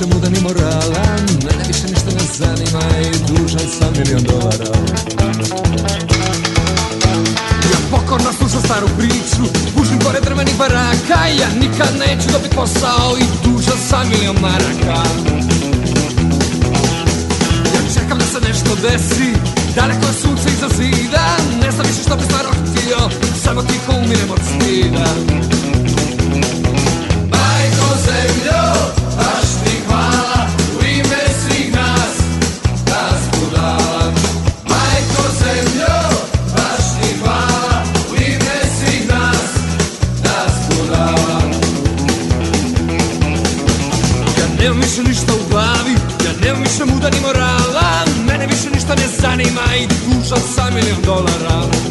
Više muda ni morala Mene više ništa ne zanima I dužan sam milion dolara. Ja pokorno slušam staru priču Pušim pored drvenih baraka Ja nikad neću dobit posao I dužan sam milion maraka. Ja čekam da se nešto desi Daleko je sunce iza zida Ne znam više što bi stvarno htio Samo tiho umirem od stida. Majko zemljo, više muda ni morala Mene više ništa ne zanima I dužan sam milion dolara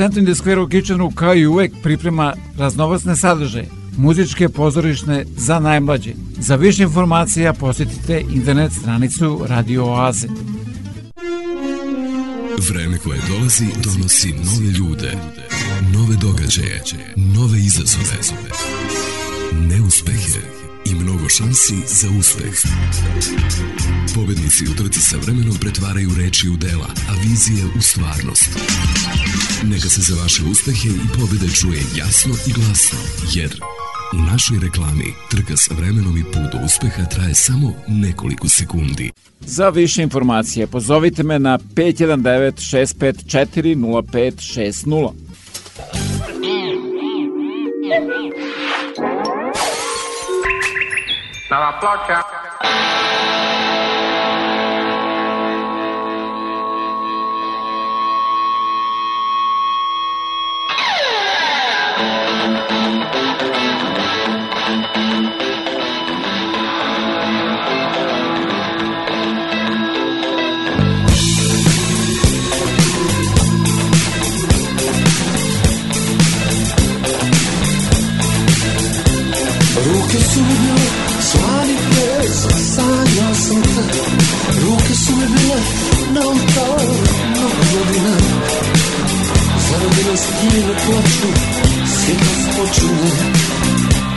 Center in the Square u Kitcheneru kao i uvek priprema raznovacne sadržaje, muzičke pozorišne za najmlađe. Za više informacija posjetite internet stranicu Radio Oaze. Vreme koje dolazi donosi nove ljude, nove događaje, nove izazove, neuspehe i mnogo šansi za uspeh. Pobednici u trci sa vremenom pretvaraju reči u dela, a vizije u stvarnost. Neka se za vaše uspehe i pobjede čuje jasno i glasno, jer u našoj reklami trka sa vremenom i put do uspeha traje samo nekoliko sekundi. Za više informacije pozovite me na 519 654 0560. Nova ploča. senza ruche sulle vele non torno più di me Zar bilo stile plaću, sjetno spočune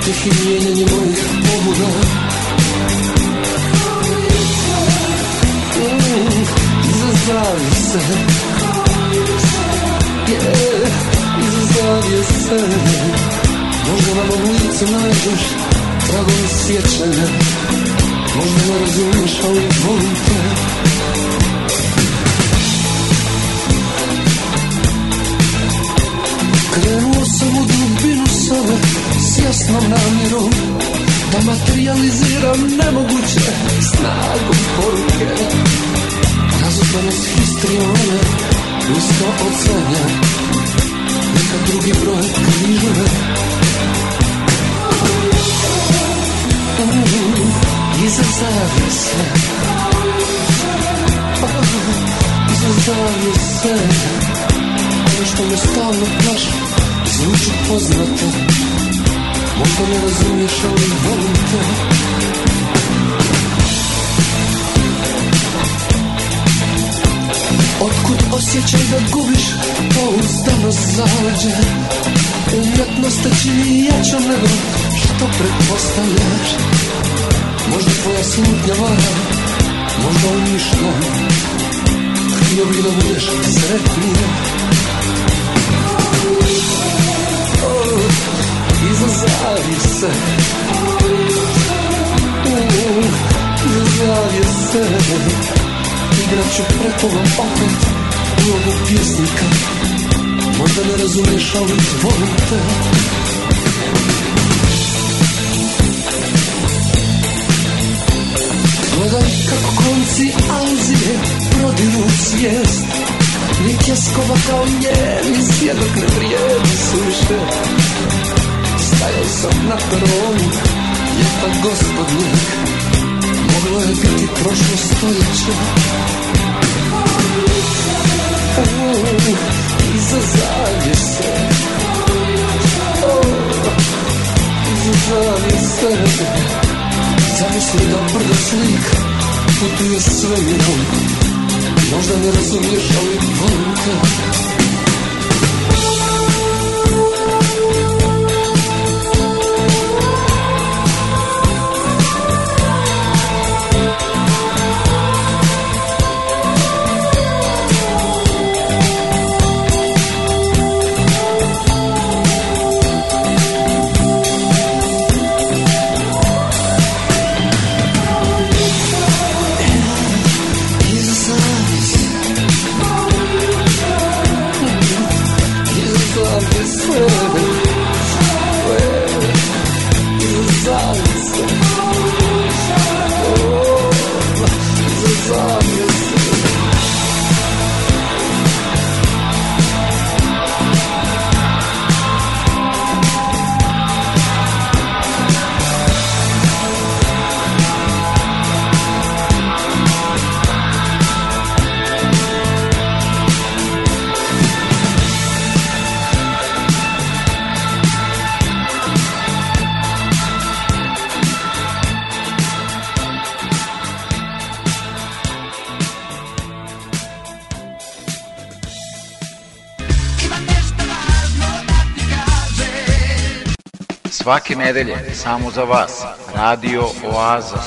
Tih i mijenjanje mojih pobuda mm, Izazavi se yeah, Izazavi se Možda na mogu lice nađeš Tragom sjećanja Možda ne razumiješ, ali volim te Krenuo sam u dubinu sebe S jasnom namjerom Da materializiram nemoguće Snagom poruke Razotane s histrione Usko ocenja Neka drugi broj križeve Iza zavise Iza zavise Ono što me stalno plaši Zvuči poznato. Možda ne razumiješ, ali volim te. Otkud osjećaj da gubiš Pouzdanost zaleđe? Umjetnost te čini jačom nego Što pretpostavljaš Možda tvoja slutnja vara Možda umišljam Htio bih da budeš sretnija oh, Iza zavise uh, Iza zavise Igrat ću pred tobom opet Ulogu pjesnika. Možda ne razumiješ, ali volim te Gledaj kako konci auzije prodiru svijest Ni tjeskova kao njeni svjedok ne vrijedi suše Stajao sam na peronu, ljeta gospodnjak Moglo je biti prošlo stoljeće Uh, Iza zavjese oh, Iza zavjese Zamisli da brdo slik putuje svemirom Možda ne razumiješ, ali volim te Svake nedelje, samo za vas, Radio Oaza.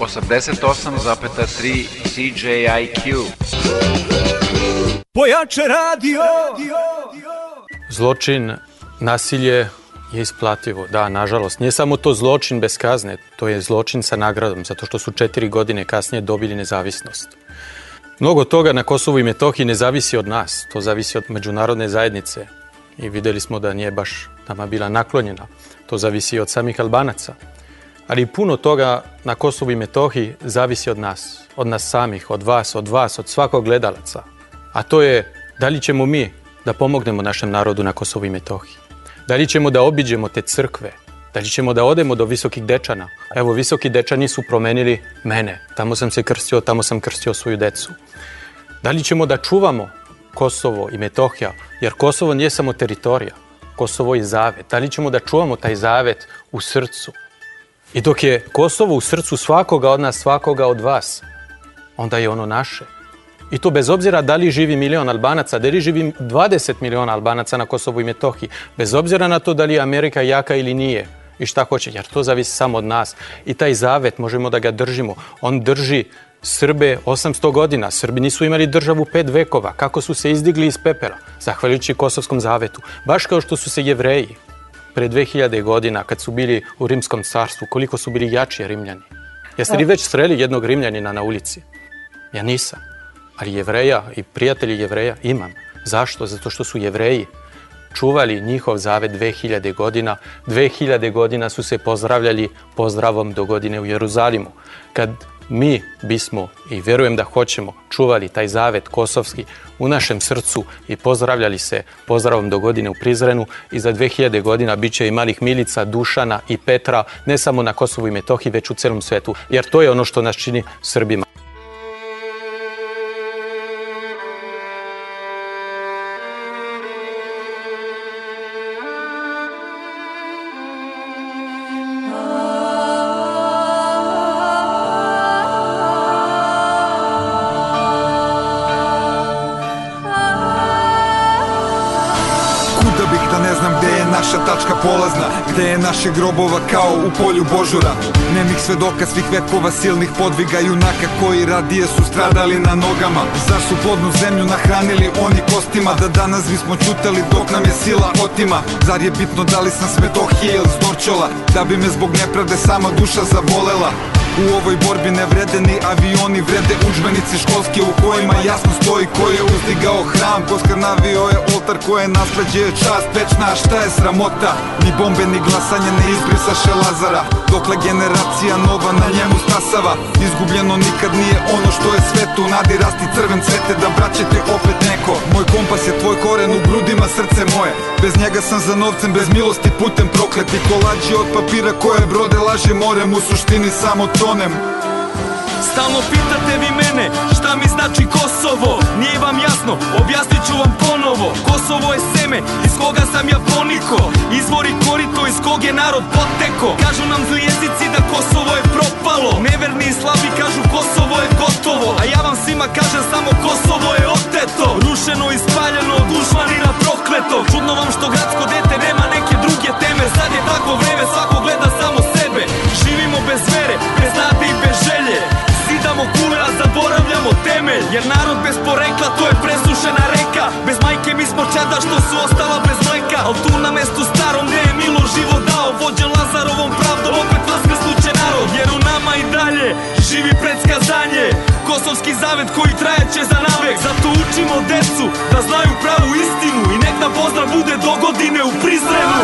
88,3 CJIQ. Pojače radio! Zločin, nasilje je isplativo. Da, nažalost. Nije samo to zločin bez kazne, to je zločin sa nagradom, zato što su četiri godine kasnije dobili nezavisnost. Mnogo toga na Kosovu i Metohiji ne zavisi od nas, to zavisi od međunarodne zajednice. I videli smo da nije baš nama bila naklonjena. To zavisi od samih Albanaca. Ali puno toga na Kosovu i Metohiji zavisi od nas, od nas samih, od vas, od vas, od svakog gledalaca. A to je da li ćemo mi da pomognemo našem narodu na Kosovu i Metohiji. Da li ćemo da obiđemo te crkve, da li ćemo da odemo do visokih dečana. Evo, visoki dečani su promenili mene. Tamo sam se krstio, tamo sam krstio svoju decu. Da li ćemo da čuvamo Kosovo i Metohija, jer Kosovo nije samo teritorija, Kosovo je zavet. Da li ćemo da čuvamo taj zavet u srcu? I dok je Kosovo u srcu svakoga od nas, svakoga od vas, onda je ono naše. I to bez obzira da li živi milion Albanaca, da li živi 20 miliona Albanaca na Kosovu i Metohiji, bez obzira na to da li je Amerika jaka ili nije i šta hoće, jer to zavisi samo od nas. I taj zavet možemo da ga držimo. On drži Srbe 800 godina. Srbi nisu imali državu pet vekova. Kako su se izdigli iz pepera? Zahvaljujući Kosovskom zavetu. Baš kao što su se jevreji pre 2000 godina kad su bili u Rimskom carstvu, koliko su bili jači Rimljani. Jeste li već sreli jednog Rimljanina na ulici? Ja nisam. Ali jevreja i prijatelji jevreja imam. Zašto? Zato što su jevreji čuvali njihov zavet 2000 godina. 2000 godina su se pozdravljali pozdravom do godine u Jeruzalimu. Kad mi bismo i verujem da hoćemo čuvali taj zavet kosovski u našem srcu i pozdravljali se pozdravom do godine u Prizrenu i za 2000 godina bit će i malih Milica, Dušana i Petra ne samo na Kosovu i Metohiji već u celom svetu jer to je ono što nas čini Srbima. Gde je naše grobova kao u polju Božura Nemih svedoka svih vekova silnih podviga Junaka koji radije su stradali na nogama. Zar su plodnu zemlju nahranili oni kostima? Da danas bismo čutali dok nam je sila otima. Zar je bitno da li sam s Metohije ili s Da bi me zbog nepravde sama duša zavolela U ovoj borbi ne vrede ni avioni, vrede učbenici školski u kojima jasno stoji ko je uzdigao hram. Ko skrnavio je oltar, ko je nasleđe čast večna, šta je sramota Ni bombe ni glasanje ne izbrisaše Lazara. Dokle generacija nova na njemu stasava Izgubljeno nikad nije ono što je svetu. Nadi rasti crven cvete da braćete opet neko. Moj kompas je tvoj koren u grudima srce moje. Bez njega sam za novcem, bez milosti putem prokleti. Kolađi od papira koje brode laži morem U suštini samo tonem Stalno pitate vi mene šta mi znači Kosovo? Nije vam jasno, objasnit ću vam ponovo. Kosovo je seme iz koga sam ja poniko. Izvori korito iz kog je narod poteko. Kažu nam zli jezici da Kosovo je propalo. Neverni i slabi kažu Kosovo je gotovo. A ja vam svima kažem samo Kosovo je oteto. Rušeno i spaljeno, dušmanina prokleto. Čudno vam što gradsko dete nema neke druge teme. Sad je takvo vreme, svako gleda samo Živimo bez vere, bez nade i bez želje. Zidamo kule, a zaboravljamo temelj Jer narod bez porekla, to je presušena reka. Bez majke mi smo čada što su ostala bez mleka Al tu na mestu starom gde je Milo život dao Vođen Lazarovom pravdom, opet vaskrsnuće narod. Jer u nama i dalje živi predskazanje Kosovski zavet koji trajeće za navek. Zato učimo decu da znaju pravu istinu I nek nam pozdrav bude do godine u Prizrenu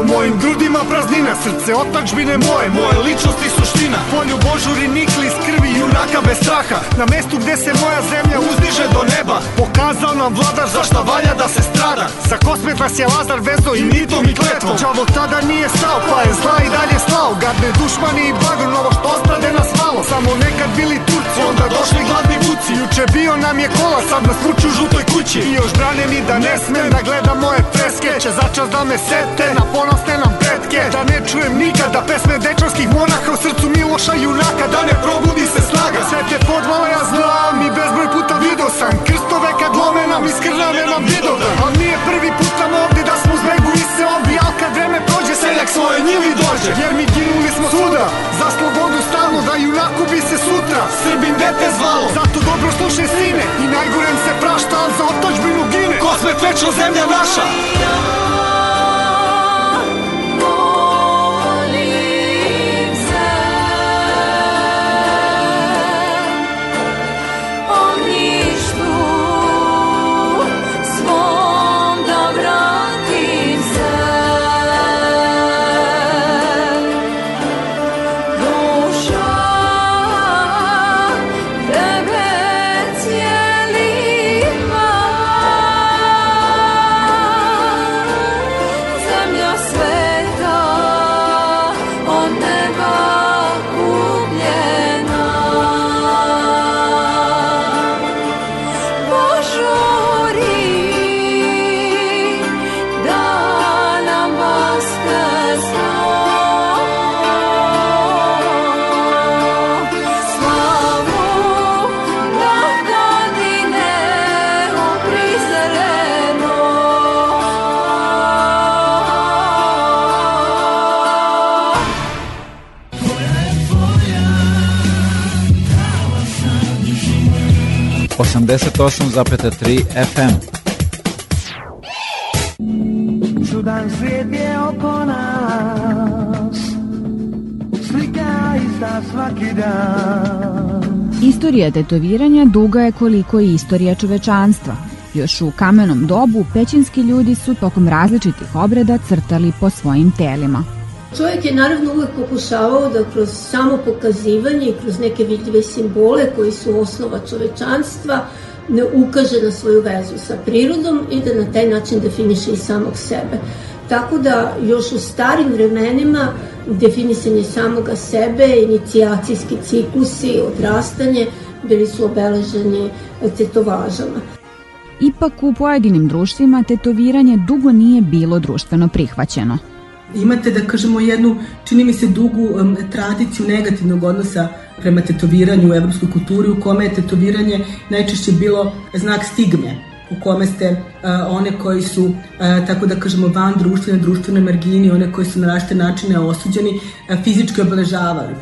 u mojim grudima praznina. Srce otačbine moje, moje ličnosti suština. Polju božuri nikli iz krvi junaka bez straha. Na mestu gde se moja zemlja uzdiže do neba Pokazao nam vladar zašta valja da se strada. Sa kosmet vas je Lazar vezo i mitom i kletvom. Đavo tada nije stao, pa je zla i dalje slao. Gadne dušmani i bagr, novo što ostade nas malo Samo nekad bili Turci, onda došli gladni vuci. Juče bio nam je kola, sad nas vuču u žutoj kući. I još brane mi da ne smem da gledam moje freske Će začas da me sete. Na ponosne nam pretke. Da ne čujem nikada pesme dečanskih monaha U srcu Miloša junaka, da ne probudi se snaga. Sve te podvale ja znam i bezbroj puta video sam. Krstove kad lome nam iskrnave nam vidovdan Al nije prvi put nam ovde da smo uz bregu i se obi Al kad vreme prođe seljak svoje njivi dođe. Jer mi ginuli smo svuda. Za slobodu stalno da junaku bi se sutra Srbin dete zvalo. Zato dobro slušaj sine. I najgorem se prašta Al za otočbinu gine. Kosmet večno zemlja naša. molim 88,3 FM. Čudan svijet je oko nas Slika ista svaki dan Istorija tetoviranja duga je koliko i istorija čovečanstva. Još u kamenom dobu pećinski ljudi su tokom različitih obreda crtali po svojim telima. Čovjek je naravno uvek pokušavao da kroz samo pokazivanje i kroz neke vidljive simbole koji su osnova čovečanstva ne ukaže na svoju vezu sa prirodom i da na taj način definiše i samog sebe. Tako da još u starim vremenima definisanje samoga sebe, inicijacijski ciklusi, odrastanje bili su obeleženi tetovažama. Ipak u pojedinim društvima tetoviranje dugo nije bilo društveno prihvaćeno. Imate, da kažemo, jednu, čini mi se, dugu um, tradiciju negativnog odnosa prema tetoviranju u evropskoj kulturi, u kome je tetoviranje najčešće bilo znak stigme, u kome ste uh, one koji su, uh, tako da kažemo, van društvene, društvene margini, one koji su na različite načine osuđeni, uh, fizički obeležavali.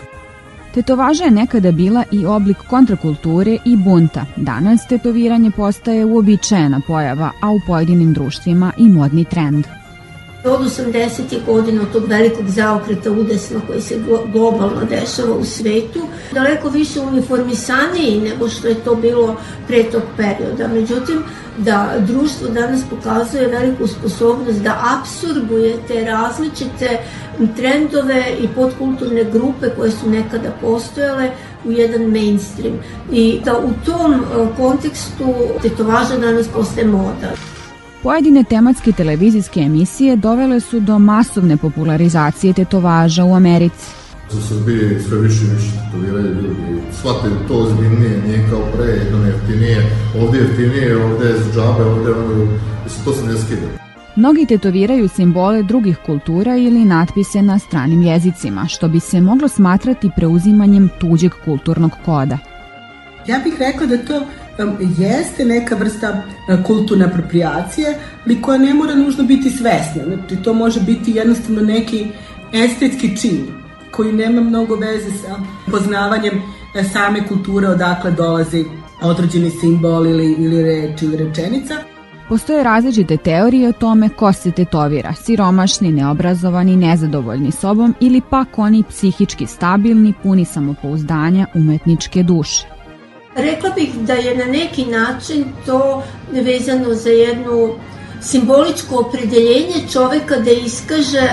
Tetovaža je nekada bila i oblik kontrakulture i bunta. Danas tetoviranje postaje uobičajena pojava, a u pojedinim društvima i modni trend. Od 80. godina, od tog velikog zaokreta udesno koji se globalno dešava u svetu, daleko više uniformisaniji nego što je to bilo pre tog perioda. Međutim, da društvo danas pokazuje veliku sposobnost da absorbuje te različite trendove i podkulturne grupe koje su nekada postojale u jedan mainstream. I da u tom e, kontekstu tetovaža danas postaje moda. Pojedine tematske televizijske emisije dovele su do masovne popularizacije tetovaža u Americi. U Srbiji sve više i više tetoviraju ljudi. Shvataju to ozbiljnije, nije kao pre, jedno jeftinije, ovde je jeftinije, ovde je džabe, ovde je ono, to se ne skida. Mnogi tetoviraju simbole drugih kultura ili natpise na stranim jezicima, što bi se moglo smatrati preuzimanjem tuđeg kulturnog koda. Ja bih rekla da to jeste neka vrsta kulturne apropriacije, ali koja ne mora nužno biti svesna. Znači, to može biti jednostavno neki estetski čin koji nema mnogo veze sa poznavanjem same kulture odakle dolazi određeni simbol ili, ili reč ili rečenica. Postoje različite teorije o tome ko se tetovira, siromašni, neobrazovani, nezadovoljni sobom ili pak oni psihički stabilni, puni samopouzdanja, umetničke duše. Rekla bih da je na neki način to vezano za jednu simboličko opredeljenje čoveka da iskaže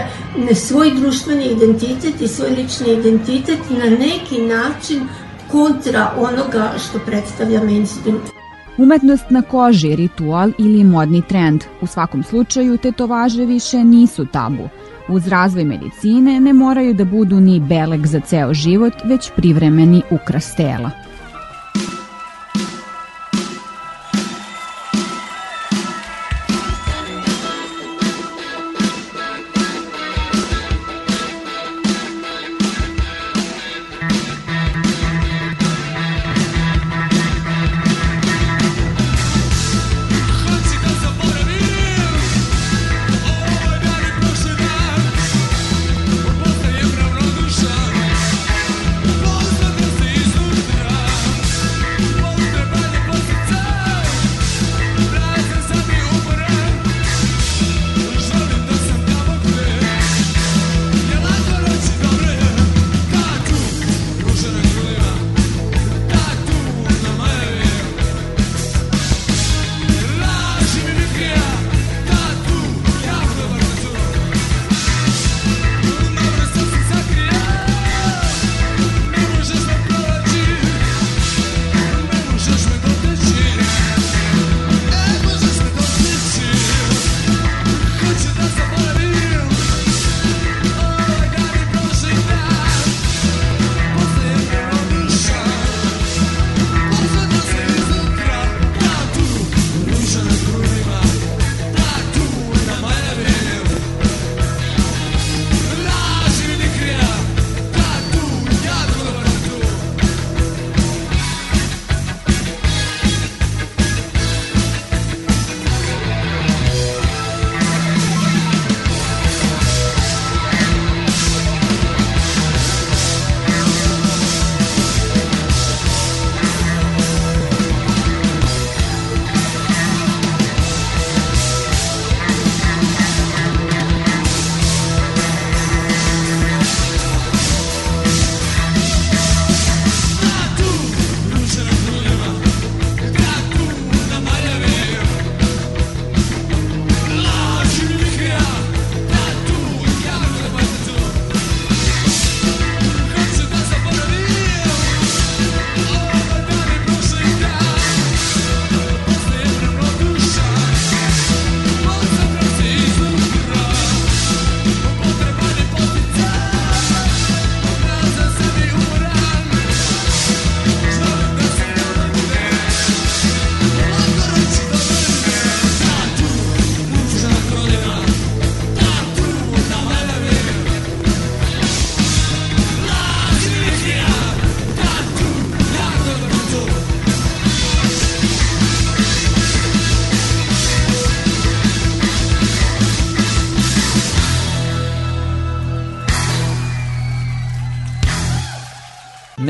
svoj društveni identitet i svoj lični identitet na neki način kontra onoga što predstavlja mainstream. Umetnost na koži, ritual ili modni trend. U svakom slučaju tetovaže više nisu tabu. Uz razvoj medicine ne moraju da budu ni beleg za ceo život, već privremeni ukras tela.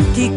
Neki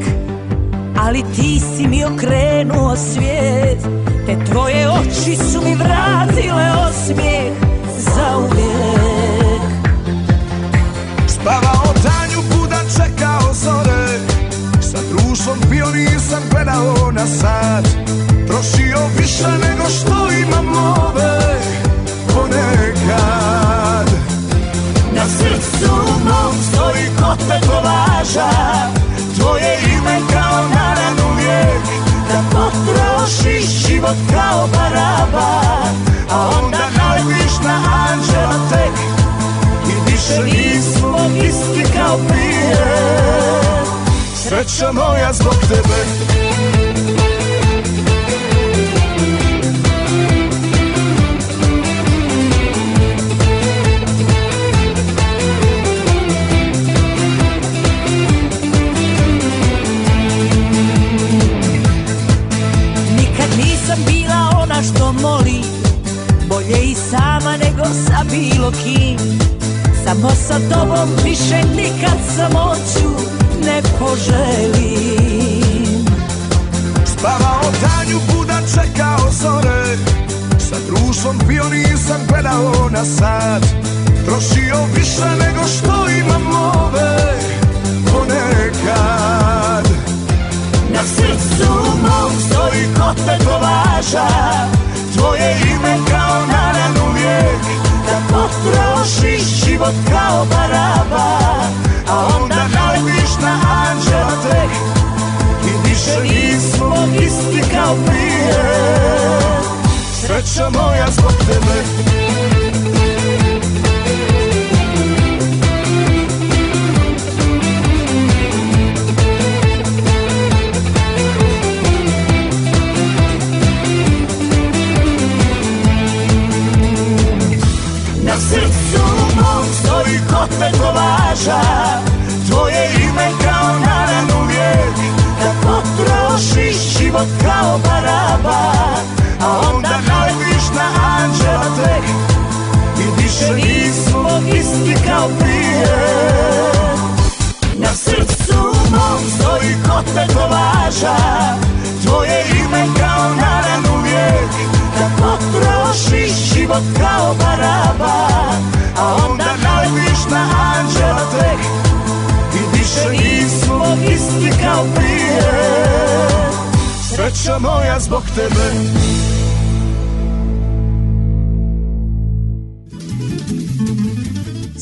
život kao baraba A onda naletiš na anđela tek. I više nismo isti kao prije. Sreća moja zbog tebe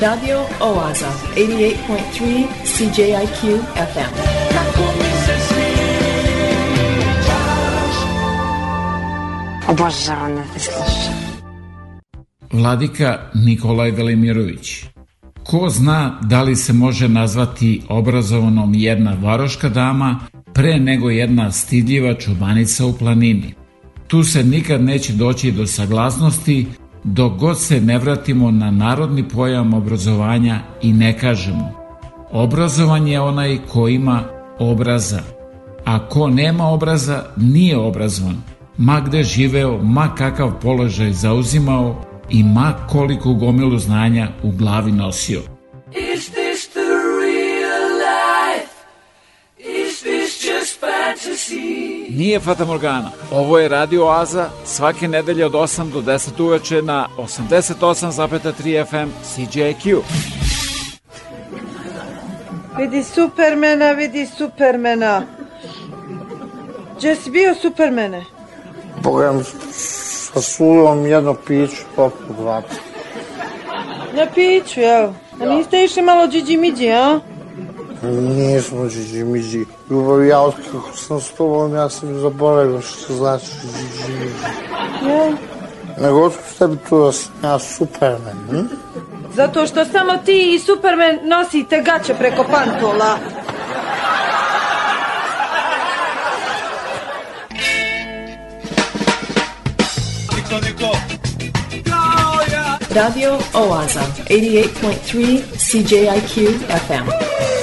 Radio Oaza, 88.3 CJIQ FM. Obožavam da te slušam. Vladika Nikolaj Velimirović. Ko zna da li se može nazvati obrazovanom jedna varoška dama pre nego jedna stidljiva čubanica u planini. Tu se nikad neće doći do saglasnosti dok god se ne vratimo na narodni pojam obrazovanja i ne kažemo obrazovan je onaj ko ima obraza, a ko nema obraza nije obrazovan, ma gde živeo, ma kakav položaj zauzimao i ma koliko gomilu znanja u glavi nosio. Nije Fata Morgana. Ovo je Radio Oaza svake nedelje od 8 do 10 uveče na 88,3 FM CJQ. Vidi Supermena, vidi Supermena. Gdje si bio Supermene? Pogledam sa sudom jedno piću poput dva. Na piću, jel? A niste išli malo džiđi miđi, a? Не сме джиджимиджи. Любавялски, ако съм стувал, ами аз съм заболел, ще се значи. че джиджимиджи. не? Господь с тебе туда сня Супермен, м? Zato što samo ti i Superman nosite gaće preko pantola. Radio Oaza, 88.3 CJIQ FM.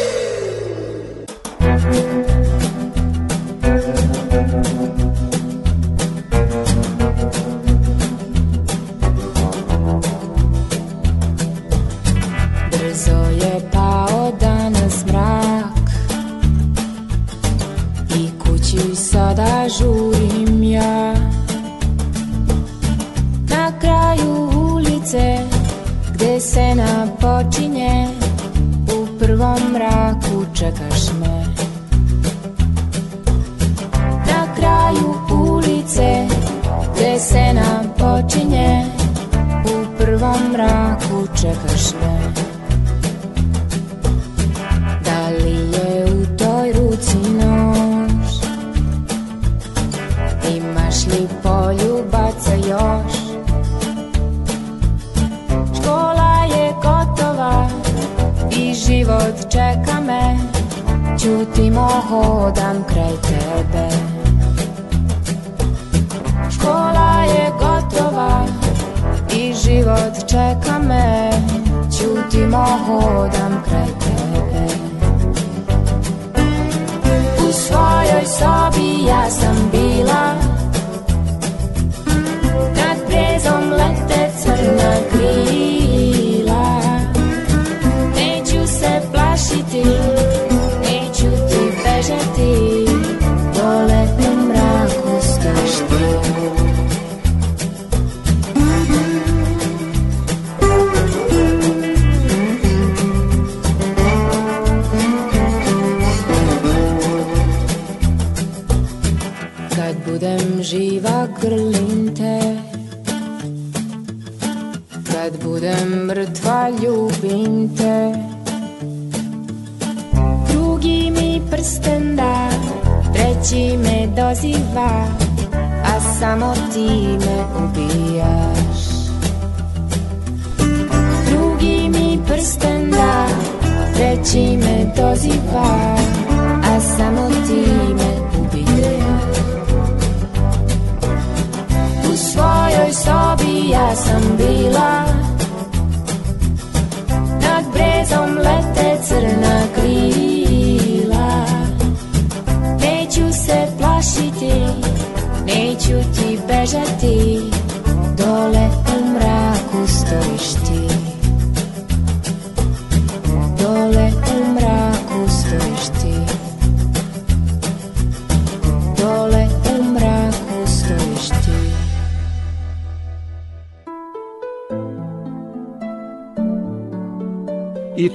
Napočinje U prvom mraku čekaš me. Na kraju ulice Gde se napočinje U prvom mraku čekaš me pochodam kraj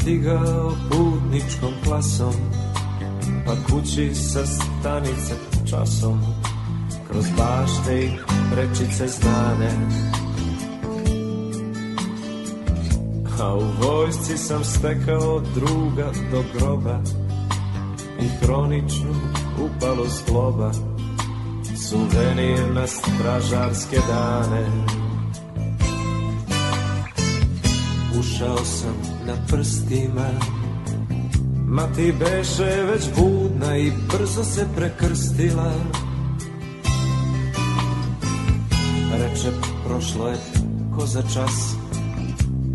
Stigao putničkom klasom Pa kući sa stanice časom Kroz bašte i prečice znane. A u vojsci sam stekao druga do groba I hroničnu upalo zgloba Suvenir na stražarske dane Ušao sam na prstima. Ma ti beše već budna i brzo se prekrstila. Reče prošlo je ko za čas.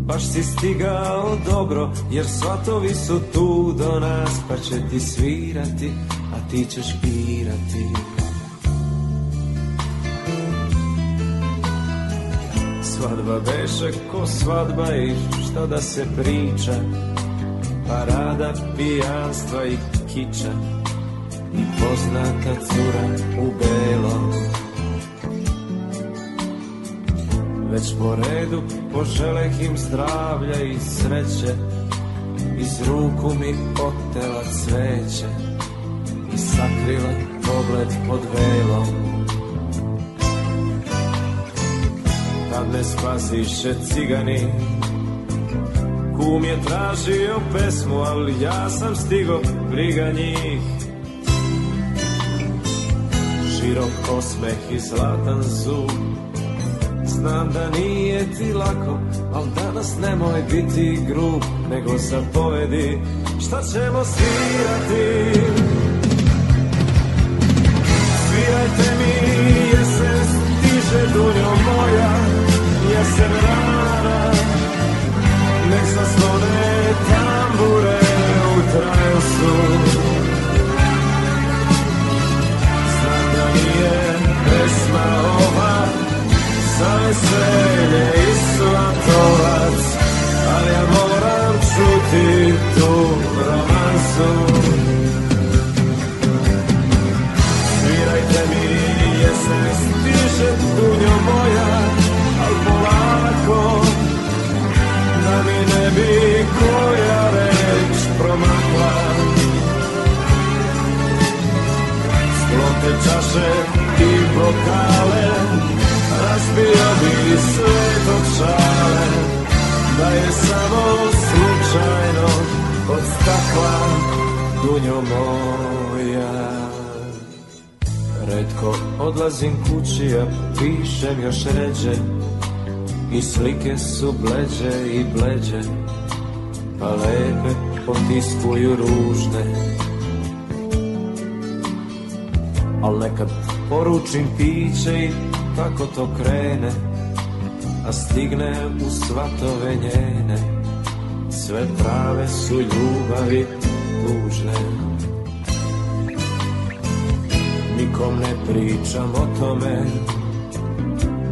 Baš si stigao dobro Jer svatovi su tu do nas Pa će ti svirati A ti ćeš pirati Svadba beše ko svadba I šta da se priča. Parada pijanstva i kiča I poznata cura u belom. Već po redu poželeh im zdravlja i sreće Iz ruku mi otela cveće I sakrila pogled pod velom Me spasiše cigani. Kum je tražio pesmu, ali ja sam stigo briga njih. Širok osmeh i zlatan zub. Znam da nije ti lako, al danas nemoj biti grub, nego zapovedi šta ćemo svirati. Svirajte mi jesen stiže dunjo moja, jesen rana, nek zaslone tambure u transu. Znam da nije pesma ova, za veselje i svatovac Ali ja moram čuti tu romansu Svirajte mi jesen stiže dunjo moja polako da mi ne bi koja reč promakla. Sklote čaše i bokale Razbio bi sve do čale Da je samo slučajno Od stakla dunjo moja. Redko odlazim kući, a pišem još ređe I slike su bleđe i bleđe Pa lepe potiskuju ružne. Al nekad poručim piće i tako to krene A stigne u svatove njene. Sve prave su ljubavi tužne. Nikom ne pričam o tome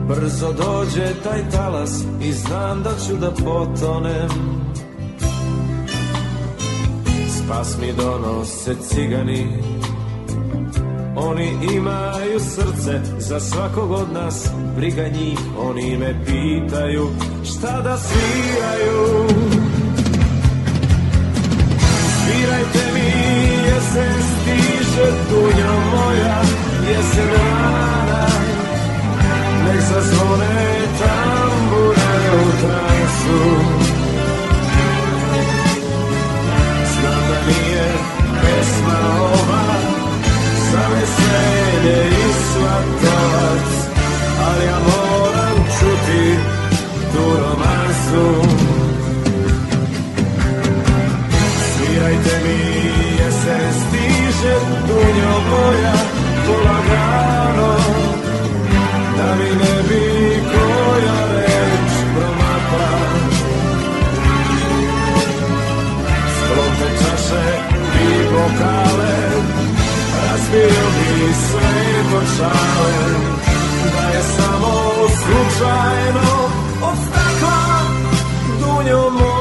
Brzo dođe taj talas i znam da ću da potonem. Spas mi donose cigani. Oni imaju srce za svakog od nas. Briga njih, oni me pitaju šta da sviraju. Svirajte mi jesen stiže dunja moja Jesen zazvone tambure u transu Znam da nije pesma ova Za veselje i svatovac Ali ja moram čuti tu romansu. Svirajte mi jesen stiže dunjo moja polagano Da mi ne lokale Razbio mi sve dočale Da je samo slučajno Od stakla dunjom